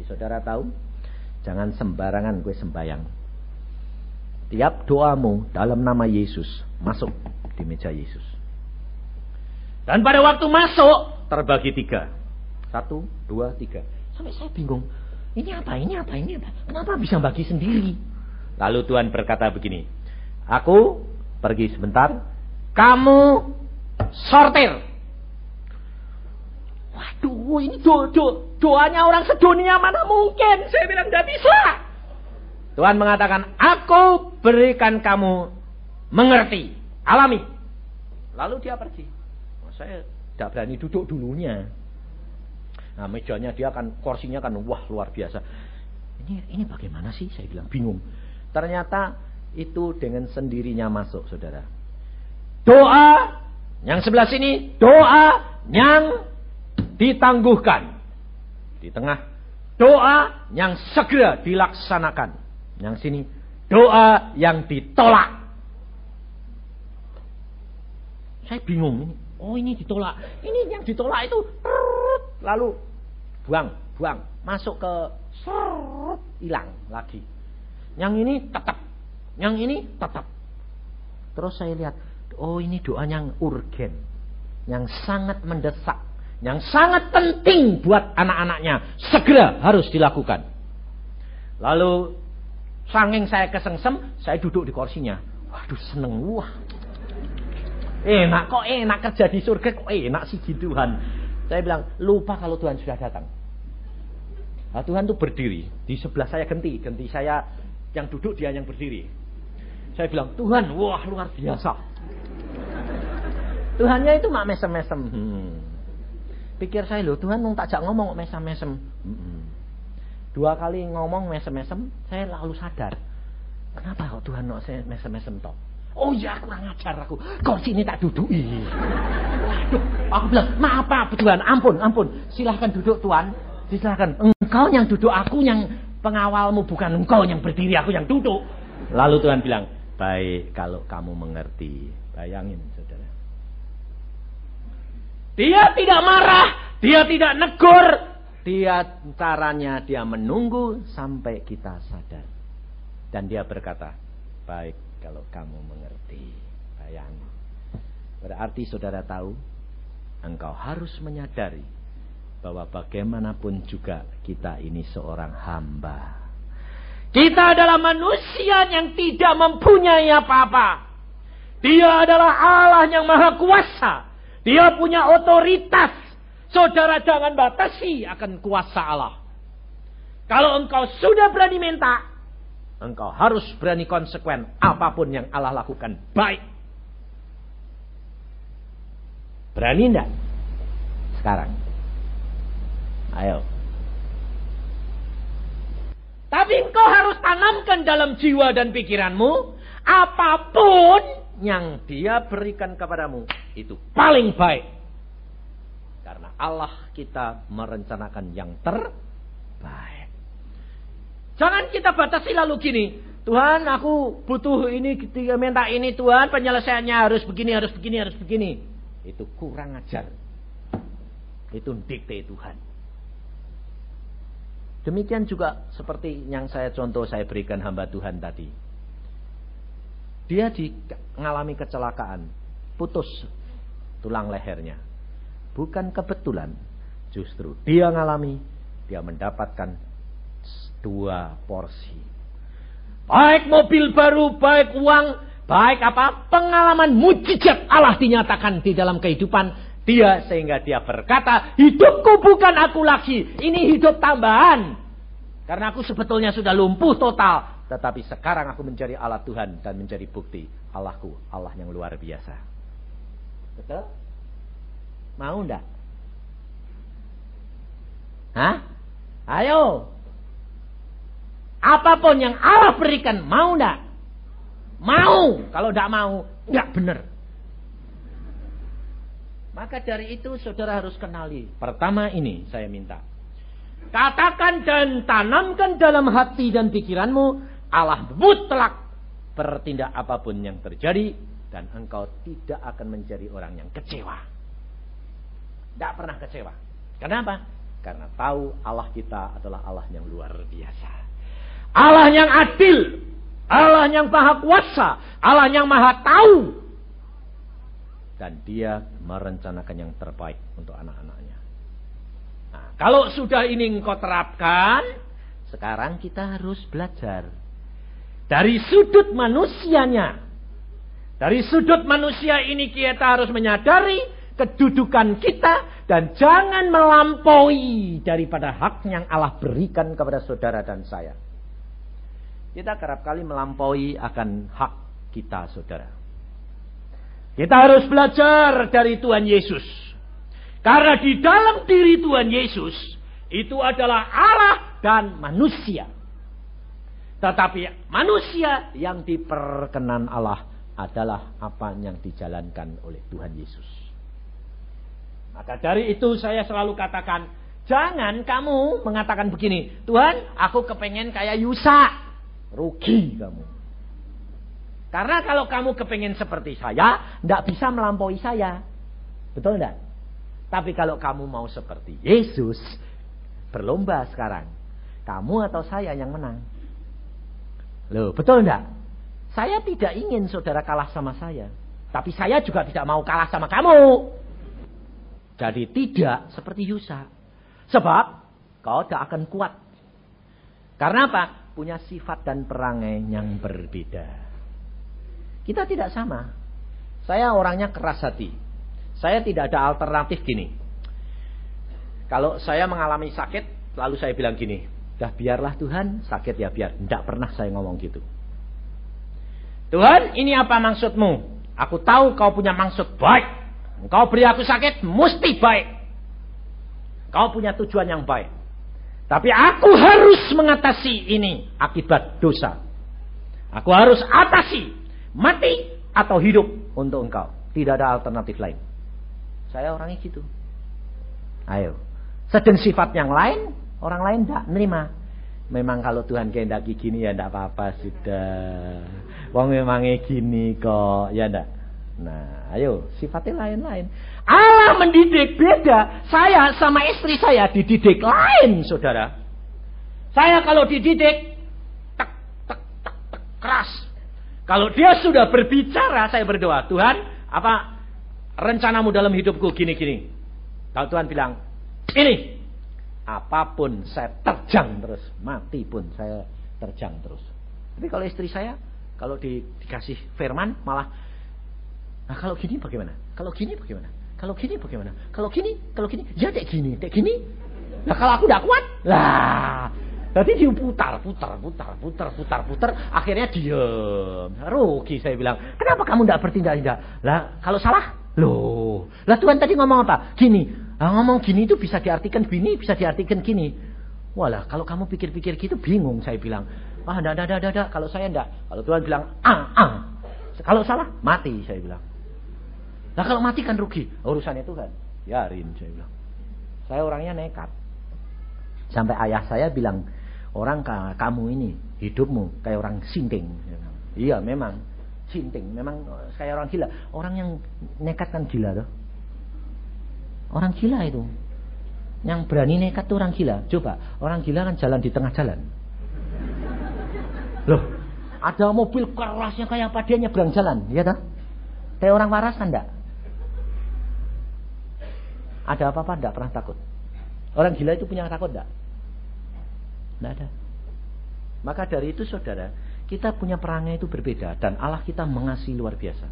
Jadi saudara tahu, jangan sembarangan gue sembayang. Tiap doamu dalam nama Yesus masuk di meja Yesus. Dan pada waktu masuk terbagi tiga. Satu, dua, tiga. Sampai saya bingung. Ini apa, ini apa, ini apa. Kenapa bisa bagi sendiri? Lalu Tuhan berkata begini. Aku pergi sebentar. Kamu sortir. Waduh, ini do, do, doanya orang sedunia mana mungkin. Saya bilang tidak bisa. Tuhan mengatakan, aku berikan kamu mengerti, alami. Lalu dia pergi. Oh, saya tidak berani duduk dulunya. Nah mejanya dia kan kursinya kan wah luar biasa. Ini ini bagaimana sih? Saya bilang bingung. Ternyata itu dengan sendirinya masuk, saudara. Doa yang sebelah sini doa yang ditangguhkan di tengah doa yang segera dilaksanakan. Yang sini doa yang ditolak. Saya bingung. Oh ini ditolak. Ini yang ditolak itu lalu buang, buang, masuk ke hilang lagi. Yang ini tetap, yang ini tetap. Terus saya lihat, oh ini doa yang urgen, yang sangat mendesak, yang sangat penting buat anak-anaknya, segera harus dilakukan. Lalu sanging saya kesengsem, saya duduk di kursinya. Waduh seneng, wah Enak kok enak kerja di surga kok enak sih Tuhan. Saya bilang lupa kalau Tuhan sudah datang. Nah, Tuhan tuh berdiri di sebelah saya genti, genti saya yang duduk dia yang berdiri. Saya bilang Tuhan, wah luar biasa. Tuhannya itu mak mesem-mesem. Hmm. Pikir saya loh Tuhan nung tak ngomong kok mesem-mesem. Dua kali ngomong mesem-mesem, saya lalu sadar. Kenapa kok Tuhan nok mesem-mesem toh? Oh iya kurang ajar aku. Kau sini tak duduk. Waduh, aku bilang, maaf Pak Tuhan, ampun, ampun. Silahkan duduk Tuhan. Silahkan. Engkau yang duduk, aku yang pengawalmu. Bukan engkau yang berdiri, aku yang duduk. Lalu Tuhan bilang, baik kalau kamu mengerti. Bayangin. Dia tidak marah, dia tidak negur. Dia caranya dia menunggu sampai kita sadar. Dan dia berkata, baik kalau kamu mengerti. Bayang. Berarti saudara tahu, engkau harus menyadari bahwa bagaimanapun juga kita ini seorang hamba. Kita adalah manusia yang tidak mempunyai apa-apa. Dia adalah Allah yang maha kuasa. Dia punya otoritas. Saudara jangan batasi akan kuasa Allah. Kalau engkau sudah berani minta, engkau harus berani konsekuen apa pun yang Allah lakukan baik. Berani enggak? Sekarang. Ayo. Tapi engkau harus tanamkan dalam jiwa dan pikiranmu. Apa pun yang dia berikan kepadamu. Itu paling baik. Karena Allah kita merencanakan yang terbaik. Jangan kita batasi lalu gini. Tuhan aku butuh ini, minta ini Tuhan penyelesaiannya harus begini, harus begini, harus begini. Itu kurang ajar. Itu dikte Tuhan. Demikian juga seperti yang saya contoh saya berikan hamba Tuhan tadi. Dia di, mengalami kecelakaan, putus tulang lehernya. Bukan kebetulan, justru dia mengalami, dia mendapatkan dua porsi. Baik mobil baru, baik uang, baik apa, pengalaman mujizat Allah dinyatakan di dalam kehidupan dia sehingga dia berkata, hidupku bukan aku lagi, ini hidup tambahan. Karena aku sebetulnya sudah lumpuh total. Tetapi sekarang aku mencari Allah Tuhan dan mencari bukti. Allahku, Allah yang luar biasa. Betul? Mau ndak? Hah? Ayo. Apa pun yang Allah berikan, mau ndak? Mau. Kalau ndak mau, nggak benar. Maka dari itu saudara harus kenali. Pertama ini saya minta. Katakan dan tanamkan dalam hati dan pikiranmu. Allah mutlak bertindak apa pun yang terjadi. Dan engkau tidak akan menjadi orang yang kecewa. Tidak pernah kecewa. Kenapa? Karena tahu Allah kita adalah Allah yang luar biasa. Allah yang adil. Allah yang maha kuasa. Allah yang maha tahu dan dia merencanakan yang terbaik untuk anak-anaknya. Nah, kalau sudah ini engkau terapkan, sekarang kita harus belajar dari sudut manusianya. Dari sudut manusia ini kita harus menyadari kedudukan kita dan jangan melampaui daripada hak yang Allah berikan kepada saudara dan saya. Kita kerap kali melampaui akan hak kita saudara. Kita harus belajar dari Tuhan Yesus. Karena di dalam diri Tuhan Yesus itu adalah Allah dan manusia. Tetapi manusia yang diperkenan Allah adalah apa yang dijalankan oleh Tuhan Yesus. Maka dari itu saya selalu katakan, jangan kamu mengatakan begini, Tuhan aku kepengen kayak Yusa. Rugi kamu. Karena kalau kamu kepengen seperti saya, tidak bisa melampaui saya. Betul tidak? Tapi kalau kamu mau seperti Yesus, berlomba sekarang. Kamu atau saya yang menang. Loh, betul tidak? Saya tidak ingin saudara kalah sama saya. Tapi saya juga tidak mau kalah sama kamu. Jadi tidak seperti Yusa. Sebab kau tidak akan kuat. Karena apa? Punya sifat dan perangai yang berbeda. Kita tidak sama. Saya orangnya keras hati. Saya tidak ada alternatif gini. Kalau saya mengalami sakit, lalu saya bilang gini, dah biarlah Tuhan sakit ya biar. Tidak pernah saya ngomong gitu. Tuhan, ini apa maksudmu? Aku tahu kau punya maksud baik. Kau beri aku sakit, mesti baik. Kau punya tujuan yang baik. Tapi aku harus mengatasi ini akibat dosa. Aku harus atasi Mati atau hidup untuk engkau. Tidak ada alternatif lain. Saya orangnya gitu. Ayo. Sedang sifat yang lain, orang lain tidak nerima. Memang kalau Tuhan kehendaki gini ya tidak apa-apa sudah. Wong memangnya gini kok, ya tidak. Nah, ayo sifatnya lain-lain. Allah mendidik beda. Saya sama istri saya dididik lain, saudara. Saya kalau dididik, tak, tak, tak, keras. Kalau dia sudah berbicara, saya berdoa, Tuhan, apa rencanamu dalam hidupku gini-gini. Kalau Tuhan bilang, ini, apa pun saya terjang terus, mati pun saya terjang terus. Tapi kalau istri saya, kalau di, dikasih firman, malah, nah kalau gini bagaimana? Kalau gini bagaimana? Kalau gini bagaimana? Kalau gini, kalau gini, ya dek gini, dek gini. Nah kalau aku tidak kuat, lah jadi dia putar, putar, putar, putar, putar, putar. Akhirnya diem. Rugi saya bilang. Kenapa kamu tidak bertindak-tindak? Lah kalau salah, loh. Lah Tuhan tadi ngomong apa? Gini. Nah, ngomong gini itu bisa diartikan gini, bisa diartikan gini. Walah, kalau kamu pikir-pikir gitu bingung saya bilang. Ah, enggak, enggak, enggak, enggak. Kalau saya enggak. Kalau Tuhan bilang, ah, ah. Kalau salah, mati saya bilang. Nah kalau mati kan rugi. Urusannya Tuhan. Yarin saya bilang. Saya orangnya nekat. Sampai ayah saya bilang, orang kamu ini hidupmu kayak orang sinting. Iya memang sinting, memang kayak orang gila. Orang yang nekat kan gila tuh. Orang gila itu. Yang berani nekat tuh orang gila. Coba, orang gila kan jalan di tengah jalan. Loh, ada mobil kerasnya kayak apa dia nyebrang jalan, ya tak? Kayak orang waras kan enggak? Ada apa-apa enggak pernah takut. Orang gila itu punya takut enggak? Tidak ada. Maka dari itu saudara, kita punya perangai itu berbeda. Dan Allah kita mengasihi luar biasa.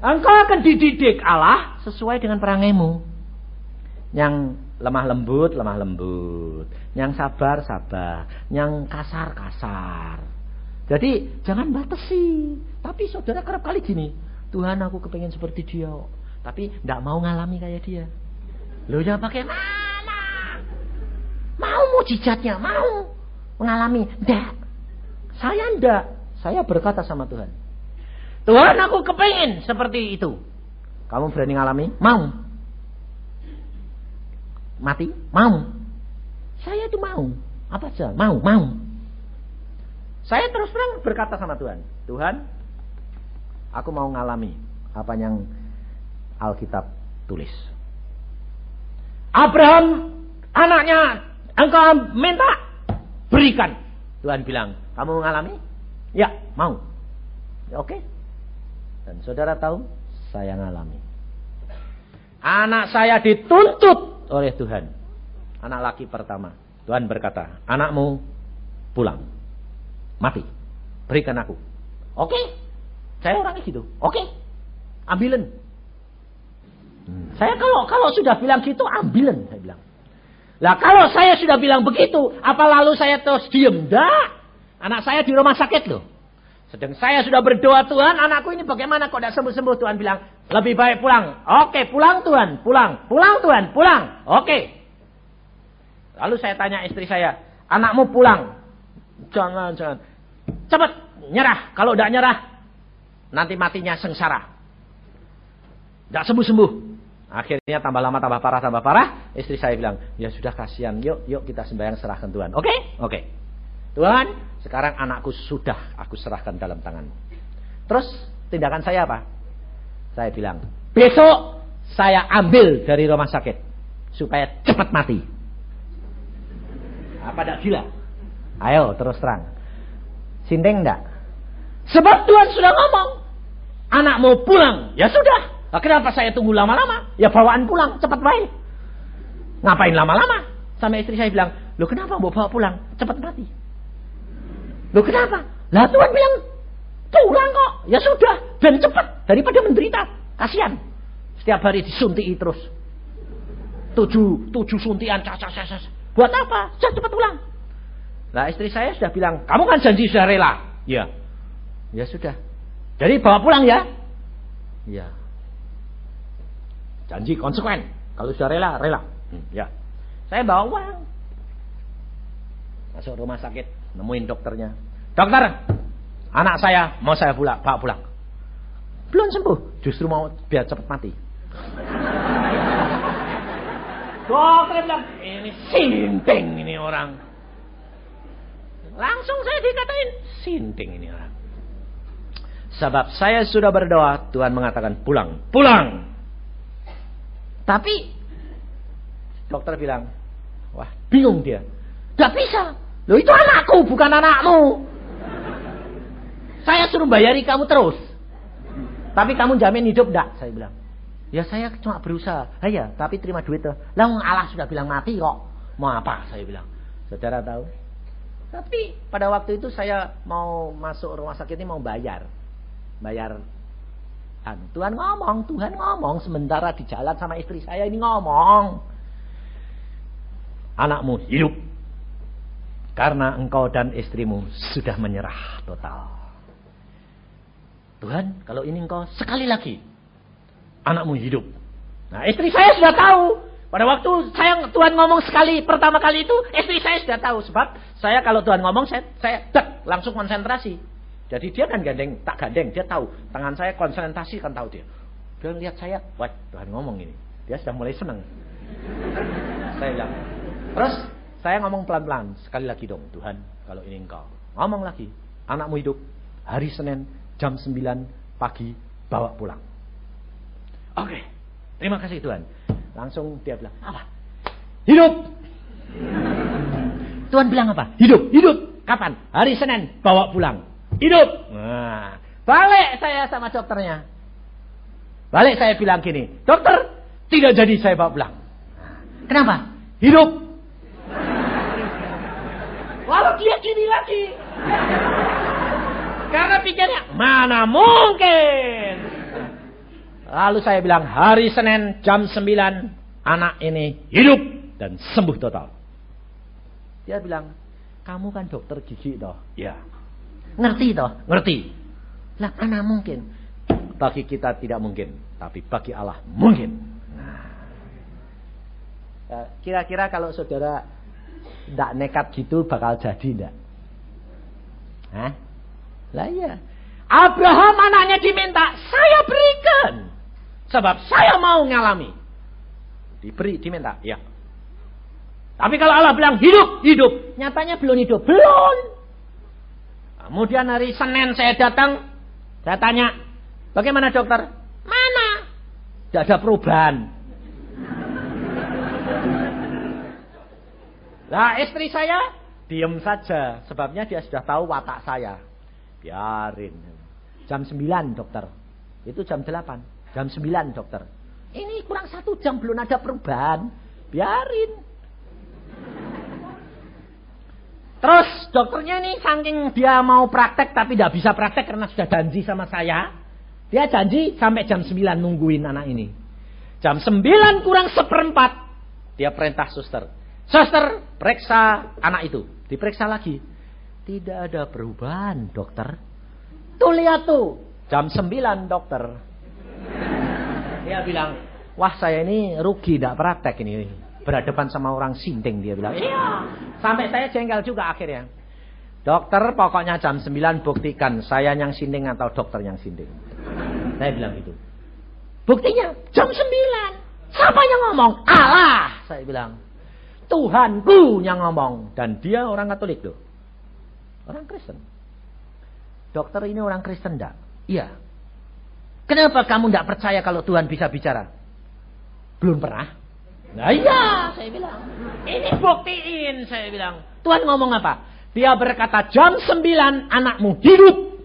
Engkau akan dididik Allah sesuai dengan perangaimu. Yang lemah lembut, lemah lembut. Yang sabar, sabar. Yang kasar, kasar. Jadi jangan batasi. Tapi saudara kerap kali gini. Tuhan aku kepengen seperti dia. Tapi tidak mau ngalami kayak dia. Lo jangan pakai Mau mujizatnya, mau mengalami. Tidak. Saya tidak. Saya berkata sama Tuhan. Tuhan aku kepengen seperti itu. Kamu berani ngalami? Mau. Mati? Mau. Saya itu mau. Apa saja? Mau, mau. Saya terus terang berkata sama Tuhan. Tuhan, aku mau ngalami apa yang Alkitab tulis. Abraham anaknya Engkau minta, berikan. Tuhan bilang, kamu mengalami? Ya, mau. Ya, Oke. Dan saudara tahu, saya ngalami. Anak saya dituntut oleh Tuhan. Anak laki pertama. Tuhan berkata, anakmu pulang. Mati. Berikan aku. Oke. Okay. Saya orangnya gitu. Oke. Okay. Ambilen. Hmm. Saya kalau kalau sudah bilang gitu, ambilen. Saya bilang. Lah kalau saya sudah bilang begitu, apa lalu saya terus diem? Dah. Anak saya di rumah sakit loh. Sedang saya sudah berdoa Tuhan, anakku ini bagaimana kok tidak sembuh-sembuh? Tuhan bilang, lebih baik pulang. Oke, pulang Tuhan, pulang. Pulang Tuhan, pulang. Oke. Lalu saya tanya istri saya, anakmu pulang. Jangan, jangan. Cepat, nyerah. Kalau tidak nyerah, nanti matinya sengsara. Tidak sembuh-sembuh. Akhirnya tambah lama, tambah parah, tambah parah. Istri saya bilang, ya sudah kasihan, yuk, yuk kita sembahyang serahkan Tuhan. Oke? Oke. Tuhan, sekarang anakku sudah aku serahkan dalam tanganmu. Terus tindakan saya apa? Saya bilang, besok saya ambil dari rumah sakit. Supaya cepat mati. Apa tidak gila? Ayo terus terang. Sindeng enggak? Sebab Tuhan sudah ngomong. Anak mau pulang. Ya sudah. Nah, kenapa saya tunggu lama-lama? Ya bawaan pulang, cepat baik. Ngapain lama-lama? Sama istri saya bilang, lo kenapa mau bawa pulang? Cepat mati. Lo kenapa? Lah Tuhan bilang, pulang kok. Ya sudah, dan cepat. Daripada menderita. Kasihan. Setiap hari disuntik terus. Tujuh, tujuh suntian. Cas, cas, cas. Buat apa? Saya cepat pulang. Nah istri saya sudah bilang, kamu kan janji sudah rela. Ya. Ya sudah. Jadi bawa pulang ya. Ya. Janji konsekuen. Kalau sudah rela, rela. Hmm, ya. Saya bawa uang. Masuk rumah sakit, nemuin dokternya. Dokter, anak saya mau saya pulang, bawa pulang. Belum sembuh, justru mau biar cepat mati. Dokter bilang, ini sinting ini orang. Langsung saya dikatain, sinting ini orang. Sebab saya sudah berdoa, Tuhan mengatakan pulang, pulang. Tapi dokter bilang, wah bingung dia. Gak bisa. Loh itu anakku bukan anakmu. Saya suruh bayari kamu terus. Tapi kamu jamin hidup enggak? Saya bilang. Ya saya cuma berusaha. Ah, ya, tapi terima duit tuh. Lah Allah sudah bilang mati kok. Mau apa? Saya bilang. Saudara tahu? Tapi pada waktu itu saya mau masuk rumah sakit ini mau bayar. Bayar anu. Tuhan ngomong, Tuhan ngomong sementara di jalan sama istri saya ini ngomong. Anakmu hidup. Karena engkau dan istrimu sudah menyerah total. Tuhan, kalau ini engkau sekali lagi anakmu hidup. Nah, istri saya sudah tahu. Pada waktu saya Tuhan ngomong sekali pertama kali itu, istri saya sudah tahu sebab saya kalau Tuhan ngomong saya saya dek, langsung konsentrasi. Jadi dia kan gandeng, tak gandeng, dia tahu. Tangan saya konsentrasi kan tahu dia. Dia lihat saya, wah Tuhan ngomong ini. Dia sudah mulai senang. saya bilang, terus saya ngomong pelan-pelan. Sekali lagi dong, Tuhan, kalau ini engkau. Ngomong lagi, anakmu hidup. Hari Senin, jam 9 pagi, bawa pulang. Oke, okay. terima kasih Tuhan. Langsung dia bilang, apa? Hidup! Tuhan bilang apa? Hidup, hidup. Kapan? Hari Senin, bawa pulang. Hidup. Nah, balik saya sama dokternya. Balik saya bilang gini, dokter, tidak jadi saya bawa pulang. Kenapa? Hidup. Lalu dia gini lagi. Karena pikirnya, mana mungkin. Lalu saya bilang hari Senin jam 9 anak ini hidup dan sembuh total. Dia bilang, kamu kan dokter gigi toh? Ya. Ngerti toh? Ngerti. Lah mana mungkin? Bagi kita tidak mungkin, tapi bagi Allah mungkin. Nah. Kira-kira kalau saudara tidak nekat gitu bakal jadi tidak? Hah? Lah iya. Abraham anaknya diminta, saya berikan. Sebab saya mau ngalami. Diberi, diminta. Ya. Tapi kalau Allah bilang hidup, hidup. Nyatanya belum hidup. Belum. Kemudian hari Senin saya datang. Saya tanya. Bagaimana dokter? Mana? Tidak ada perubahan. Nah istri saya diem saja. Sebabnya dia sudah tahu watak saya. Biarin. Jam 9 dokter. Itu jam 8. Jam 9 dokter. Ini kurang satu jam belum ada perubahan. Biarin. Terus dokternya ini saking dia mau praktek tapi tidak bisa praktek karena sudah janji sama saya. Dia janji sampai jam 9 nungguin anak ini. Jam 9 kurang seperempat. Dia perintah suster. Suster periksa anak itu. Diperiksa lagi. Tidak ada perubahan dokter. Tuh lihat tuh. Jam 9 dokter. Dia bilang, wah saya ini rugi tidak praktek ini. Berhadapan sama orang sinting dia bilang. Iya. Sampai saya jengkel juga akhirnya. Dokter pokoknya jam 9 buktikan saya yang sinting atau dokter yang sinting. Saya bilang gitu. Buktinya jam 9. Siapa yang ngomong? Allah. Saya bilang. Tuhanku yang ngomong. Dan dia orang Katolik loh. Orang Kristen. Dokter ini orang Kristen enggak? Iya. Kenapa kamu tidak percaya kalau Tuhan bisa bicara? Belum pernah. Nah iya, saya bilang. Ini buktiin, saya bilang. Tuhan ngomong apa? Dia berkata jam 9 anakmu hidup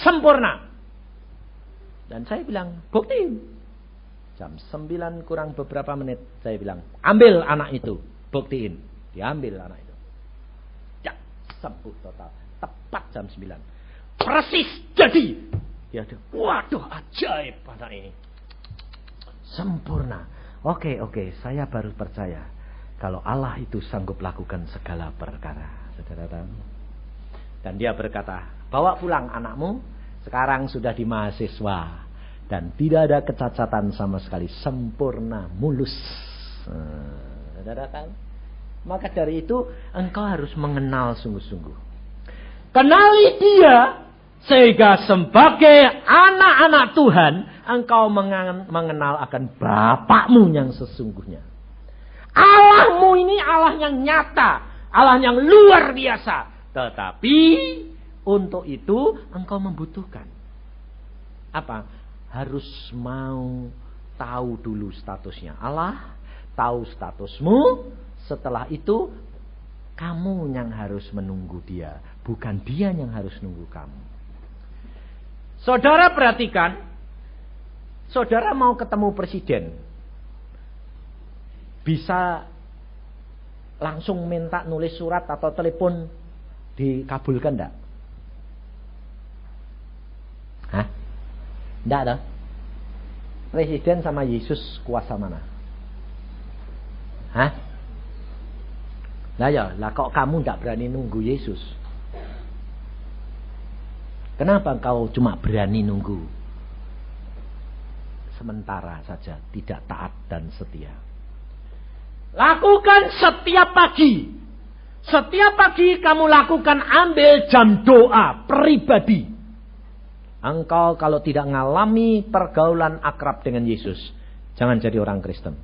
sempurna. Dan saya bilang, buktiin. Jam 9 kurang beberapa menit, saya bilang, ambil anak itu, buktiin. Diambil anak itu. Sembuh total. Tepat jam 9. Persis jadi Ya ada, waduh ajaib pada ini. Sempurna. Oke, oke, saya baru percaya. Kalau Allah itu sanggup lakukan segala perkara. Saudara tahu? Dan dia berkata, bawa pulang anakmu. Sekarang sudah di mahasiswa. Dan tidak ada kecacatan sama sekali. Sempurna, mulus. Hmm, saudara tahu? Maka dari itu engkau harus mengenal sungguh-sungguh. Kenali dia sehingga sebagai anak-anak Tuhan, engkau mengenal akan Bapakmu yang sesungguhnya. Allahmu ini Allah yang nyata, Allah yang luar biasa. Tetapi untuk itu engkau membutuhkan apa? Harus mau tahu dulu statusnya Allah, tahu statusmu. Setelah itu kamu yang harus menunggu dia, bukan dia yang harus nunggu kamu. Saudara perhatikan, saudara mau ketemu presiden, bisa langsung minta nulis surat atau telepon dikabulkan enggak? Hah? Enggak ada. Presiden sama Yesus kuasa mana? Hah? Lah ya, lah kok kamu tidak berani nunggu Yesus? Kenapa kau cuma berani nunggu? Sementara saja, tidak taat dan setia. Lakukan setiap pagi. Setiap pagi kamu lakukan ambil jam doa pribadi. Engkau kalau tidak mengalami pergaulan akrab dengan Yesus, jangan jadi orang Kristen.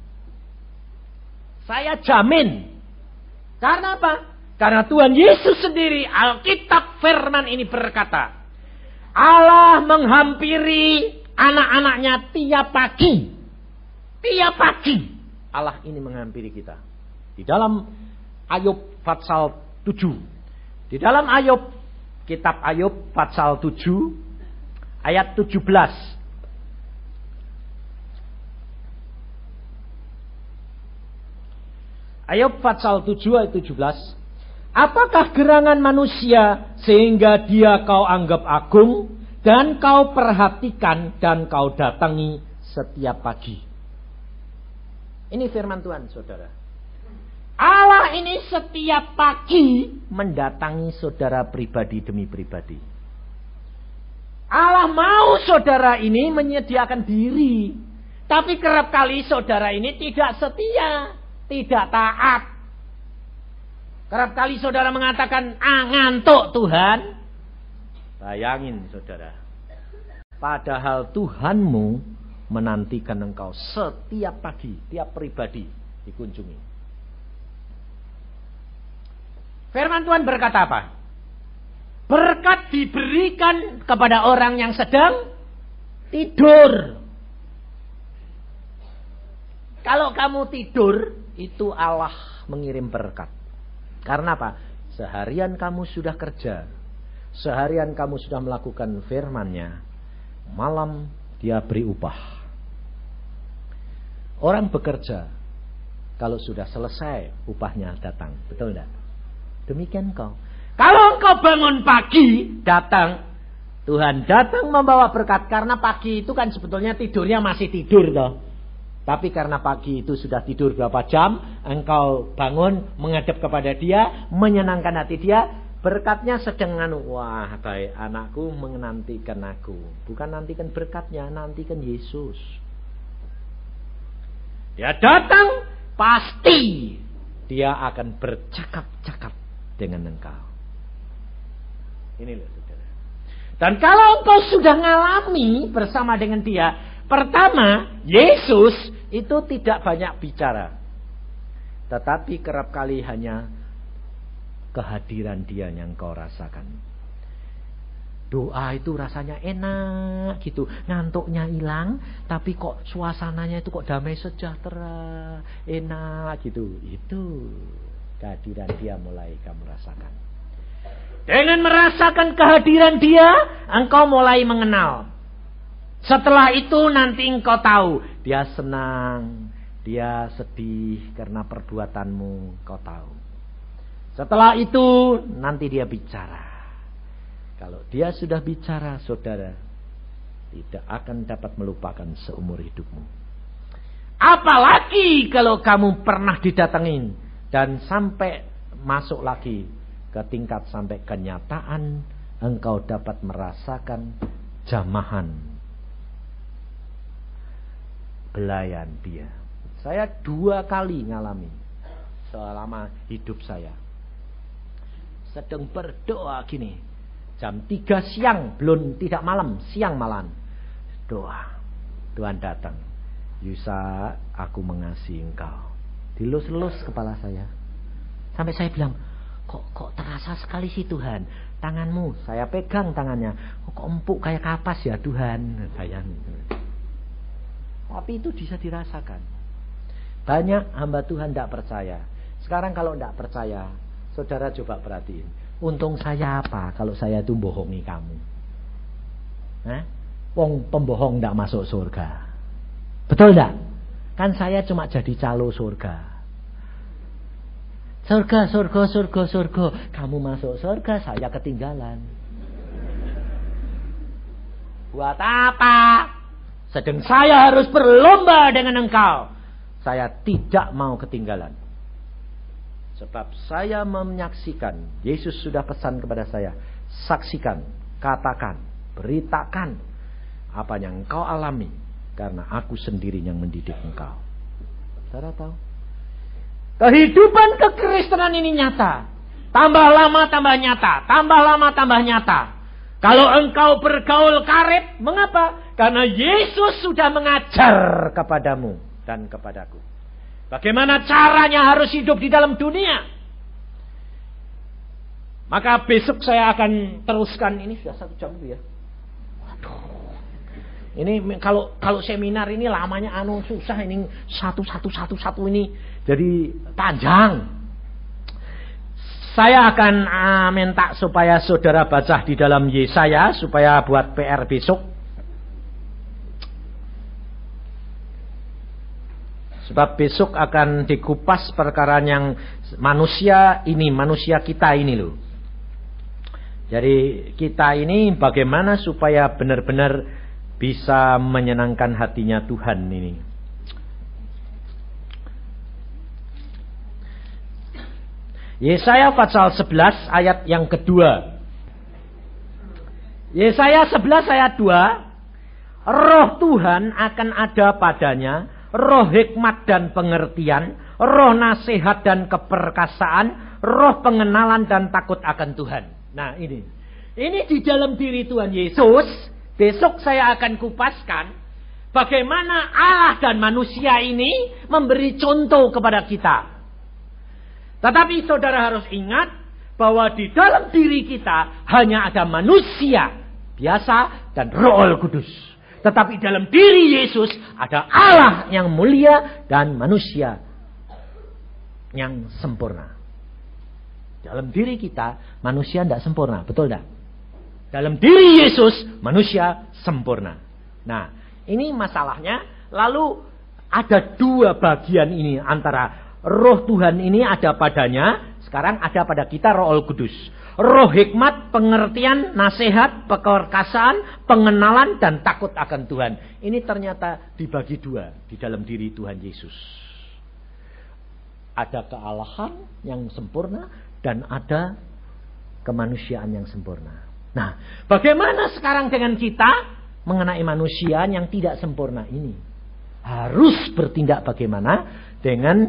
Saya jamin. Karena apa? Karena Tuhan Yesus sendiri Alkitab firman ini berkata, Allah menghampiri anak-anaknya tiap pagi. Tiap pagi Allah ini menghampiri kita. Di dalam Ayub pasal 7. Di dalam Ayub kitab Ayub pasal 7 ayat 17. Ayub pasal 7 ayat 17. Apakah gerangan manusia sehingga dia kau anggap agung dan kau perhatikan dan kau datangi setiap pagi? Ini firman Tuhan, saudara. Allah ini setiap pagi mendatangi saudara pribadi demi pribadi. Allah mau saudara ini menyediakan diri. Tapi kerap kali saudara ini tidak setia, tidak taat. Kerap kali saudara mengatakan, ah ngantuk Tuhan. Bayangin saudara. Padahal Tuhanmu menantikan engkau setiap pagi, tiap pribadi dikunjungi. Firman Tuhan berkata apa? Berkat diberikan kepada orang yang sedang tidur. Kalau kamu tidur, itu Allah mengirim berkat. Karena apa? Seharian kamu sudah kerja. Seharian kamu sudah melakukan firmannya. Malam dia beri upah. Orang bekerja. Kalau sudah selesai upahnya datang. Betul tidak? Demikian kau. Kalau engkau bangun pagi datang. Tuhan datang membawa berkat. Karena pagi itu kan sebetulnya tidurnya masih tidur. Toh. Tapi karena pagi itu sudah tidur berapa jam, engkau bangun menghadap kepada dia, menyenangkan hati dia, berkatnya sedang anu, wah baik anakku menantikan aku. Bukan nantikan berkatnya, nantikan Yesus. Dia datang, pasti dia akan bercakap-cakap dengan engkau. Ini loh saudara. Dan kalau engkau sudah ngalami bersama dengan dia, Pertama, Yesus itu tidak banyak bicara. Tetapi kerap kali hanya kehadiran dia yang kau rasakan. Doa itu rasanya enak gitu. Ngantuknya hilang. Tapi kok suasananya itu kok damai sejahtera. Enak gitu. Itu kehadiran dia mulai kamu rasakan. Dengan merasakan kehadiran dia, engkau mulai mengenal. Setelah itu nanti engkau tahu. Dia senang. Dia sedih karena perbuatanmu. Kau tahu. Setelah itu nanti dia bicara. Kalau dia sudah bicara saudara. Tidak akan dapat melupakan seumur hidupmu. Apalagi kalau kamu pernah didatengin. Dan sampai masuk lagi ke tingkat sampai kenyataan. Engkau dapat merasakan jamahan belayan dia. Saya dua kali ngalami selama hidup saya. Sedang berdoa gini. Jam tiga siang, belum tidak malam, siang malam. Doa. Tuhan datang. Yusa, aku mengasihi engkau. Dilus-lus kepala saya. Sampai saya bilang, kok kok terasa sekali sih Tuhan. Tanganmu, saya pegang tangannya. Kok empuk kayak kapas ya Tuhan. Sayang. Tapi itu bisa dirasakan. Banyak hamba Tuhan tidak percaya. Sekarang kalau tidak percaya, saudara coba perhatiin. Untung saya apa kalau saya itu bohongi kamu? Nah, wong pembohong tidak masuk surga. Betul tidak? Kan saya cuma jadi calo surga. Surga, surga, surga, surga. Kamu masuk surga, saya ketinggalan. Buat apa? Sedang saya harus berlomba dengan engkau. Saya tidak mau ketinggalan. Sebab saya menyaksikan, Yesus sudah pesan kepada saya, saksikan, katakan, beritakan apa yang engkau alami karena aku sendiri yang mendidik engkau. Saudara tahu? Kehidupan kekristenan ini nyata. Tambah lama tambah nyata, tambah lama tambah nyata. Kalau engkau bergaul karib, mengapa? Karena Yesus sudah mengajar kepadamu dan kepadaku. Bagaimana caranya harus hidup di dalam dunia? Maka besok saya akan teruskan ini sudah satu jam ya. Waduh. Ini kalau kalau seminar ini lamanya anu susah ini satu satu satu satu ini jadi panjang. Saya akan uh, minta supaya saudara baca di dalam Yesaya supaya buat PR besok. Sebab besok akan dikupas perkara yang manusia ini, manusia kita ini loh. Jadi kita ini bagaimana supaya benar-benar bisa menyenangkan hatinya Tuhan ini. Yesaya pasal 11 ayat yang kedua. Yesaya 11 ayat 2. Roh Tuhan akan ada padanya. Roh hikmat dan pengertian. Roh nasihat dan keperkasaan. Roh pengenalan dan takut akan Tuhan. Nah ini. Ini di dalam diri Tuhan Yesus Besok saya akan kupaskan bagaimana Allah dan manusia ini memberi contoh kepada kita. Tetapi saudara harus ingat bahwa di dalam diri kita hanya ada manusia biasa dan roh kudus. Tetapi dalam diri Yesus ada Allah yang mulia dan manusia yang sempurna. Dalam diri kita manusia tidak sempurna, betul tidak? Dalam diri Yesus manusia sempurna. Nah, ini masalahnya. Lalu ada dua bagian ini antara roh Tuhan ini ada padanya, sekarang ada pada kita roh Kudus. Roh hikmat, pengertian, nasihat, pekerkasaan, pengenalan, dan takut akan Tuhan. Ini ternyata dibagi dua di dalam diri Tuhan Yesus. Ada kealahan yang sempurna dan ada kemanusiaan yang sempurna. Nah, bagaimana sekarang dengan kita mengenai manusia yang tidak sempurna ini? Harus bertindak bagaimana dengan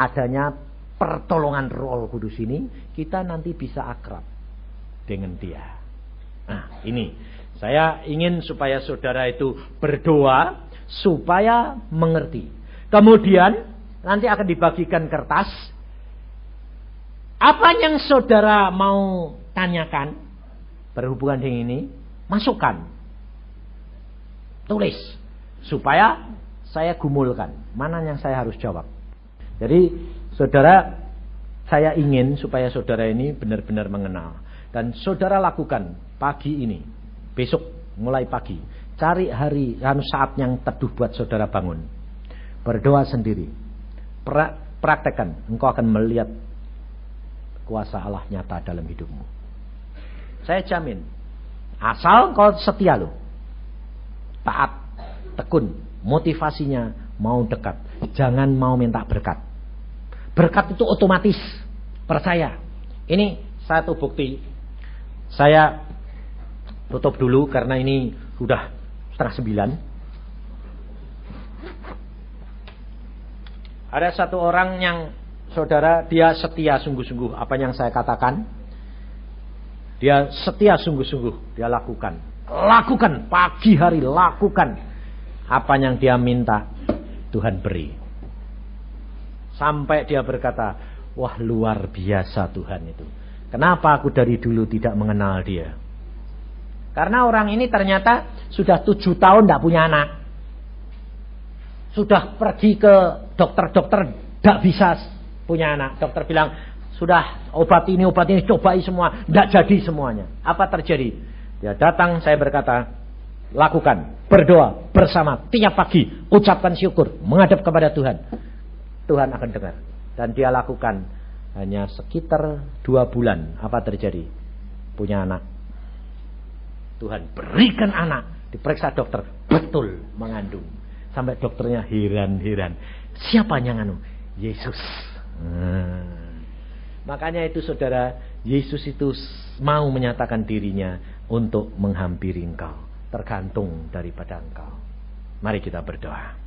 adanya pertolongan Roh Kudus ini, kita nanti bisa akrab dengan Dia. Nah, ini saya ingin supaya saudara itu berdoa supaya mengerti. Kemudian nanti akan dibagikan kertas. Apa yang saudara mau tanyakan, berhubungan dengan ini, masukkan. Tulis. Supaya saya gumulkan. Mana yang saya harus jawab. Jadi saudara, saya ingin supaya saudara ini benar-benar mengenal. Dan saudara lakukan pagi ini. Besok mulai pagi. Cari hari, anu saat yang teduh buat saudara bangun. Berdoa sendiri. Pra, praktekkan. Engkau akan melihat kuasa Allah nyata dalam hidupmu. Saya jamin. Asal kau setia loh. Taat, tekun, motivasinya mau dekat. Jangan mau minta berkat. Berkat itu otomatis. Percaya. Ini satu bukti. Saya tutup dulu karena ini sudah setengah sembilan. Ada satu orang yang saudara dia setia sungguh-sungguh apa yang saya katakan dia setia sungguh-sungguh dia lakukan. Lakukan pagi hari lakukan apa yang dia minta Tuhan beri. Sampai dia berkata, "Wah, luar biasa Tuhan itu. Kenapa aku dari dulu tidak mengenal dia?" Karena orang ini ternyata sudah tujuh tahun tidak punya anak. Sudah pergi ke dokter-dokter tidak bisa punya anak. Dokter bilang, sudah obat ini, obat ini, cobai semua. Tidak jadi semuanya. Apa terjadi? Dia datang, saya berkata, lakukan, berdoa bersama tiap pagi, ucapkan syukur, menghadap kepada Tuhan. Tuhan akan dengar. Dan dia lakukan hanya sekitar dua bulan. Apa terjadi? Punya anak. Tuhan berikan anak. Diperiksa dokter, betul mengandung. Sampai dokternya heran-heran. Siapa yang nganu? Yesus. Hmm. Makanya itu saudara, Yesus itu mau menyatakan dirinya untuk menghampiri engkau. Tergantung daripada engkau. Mari kita berdoa.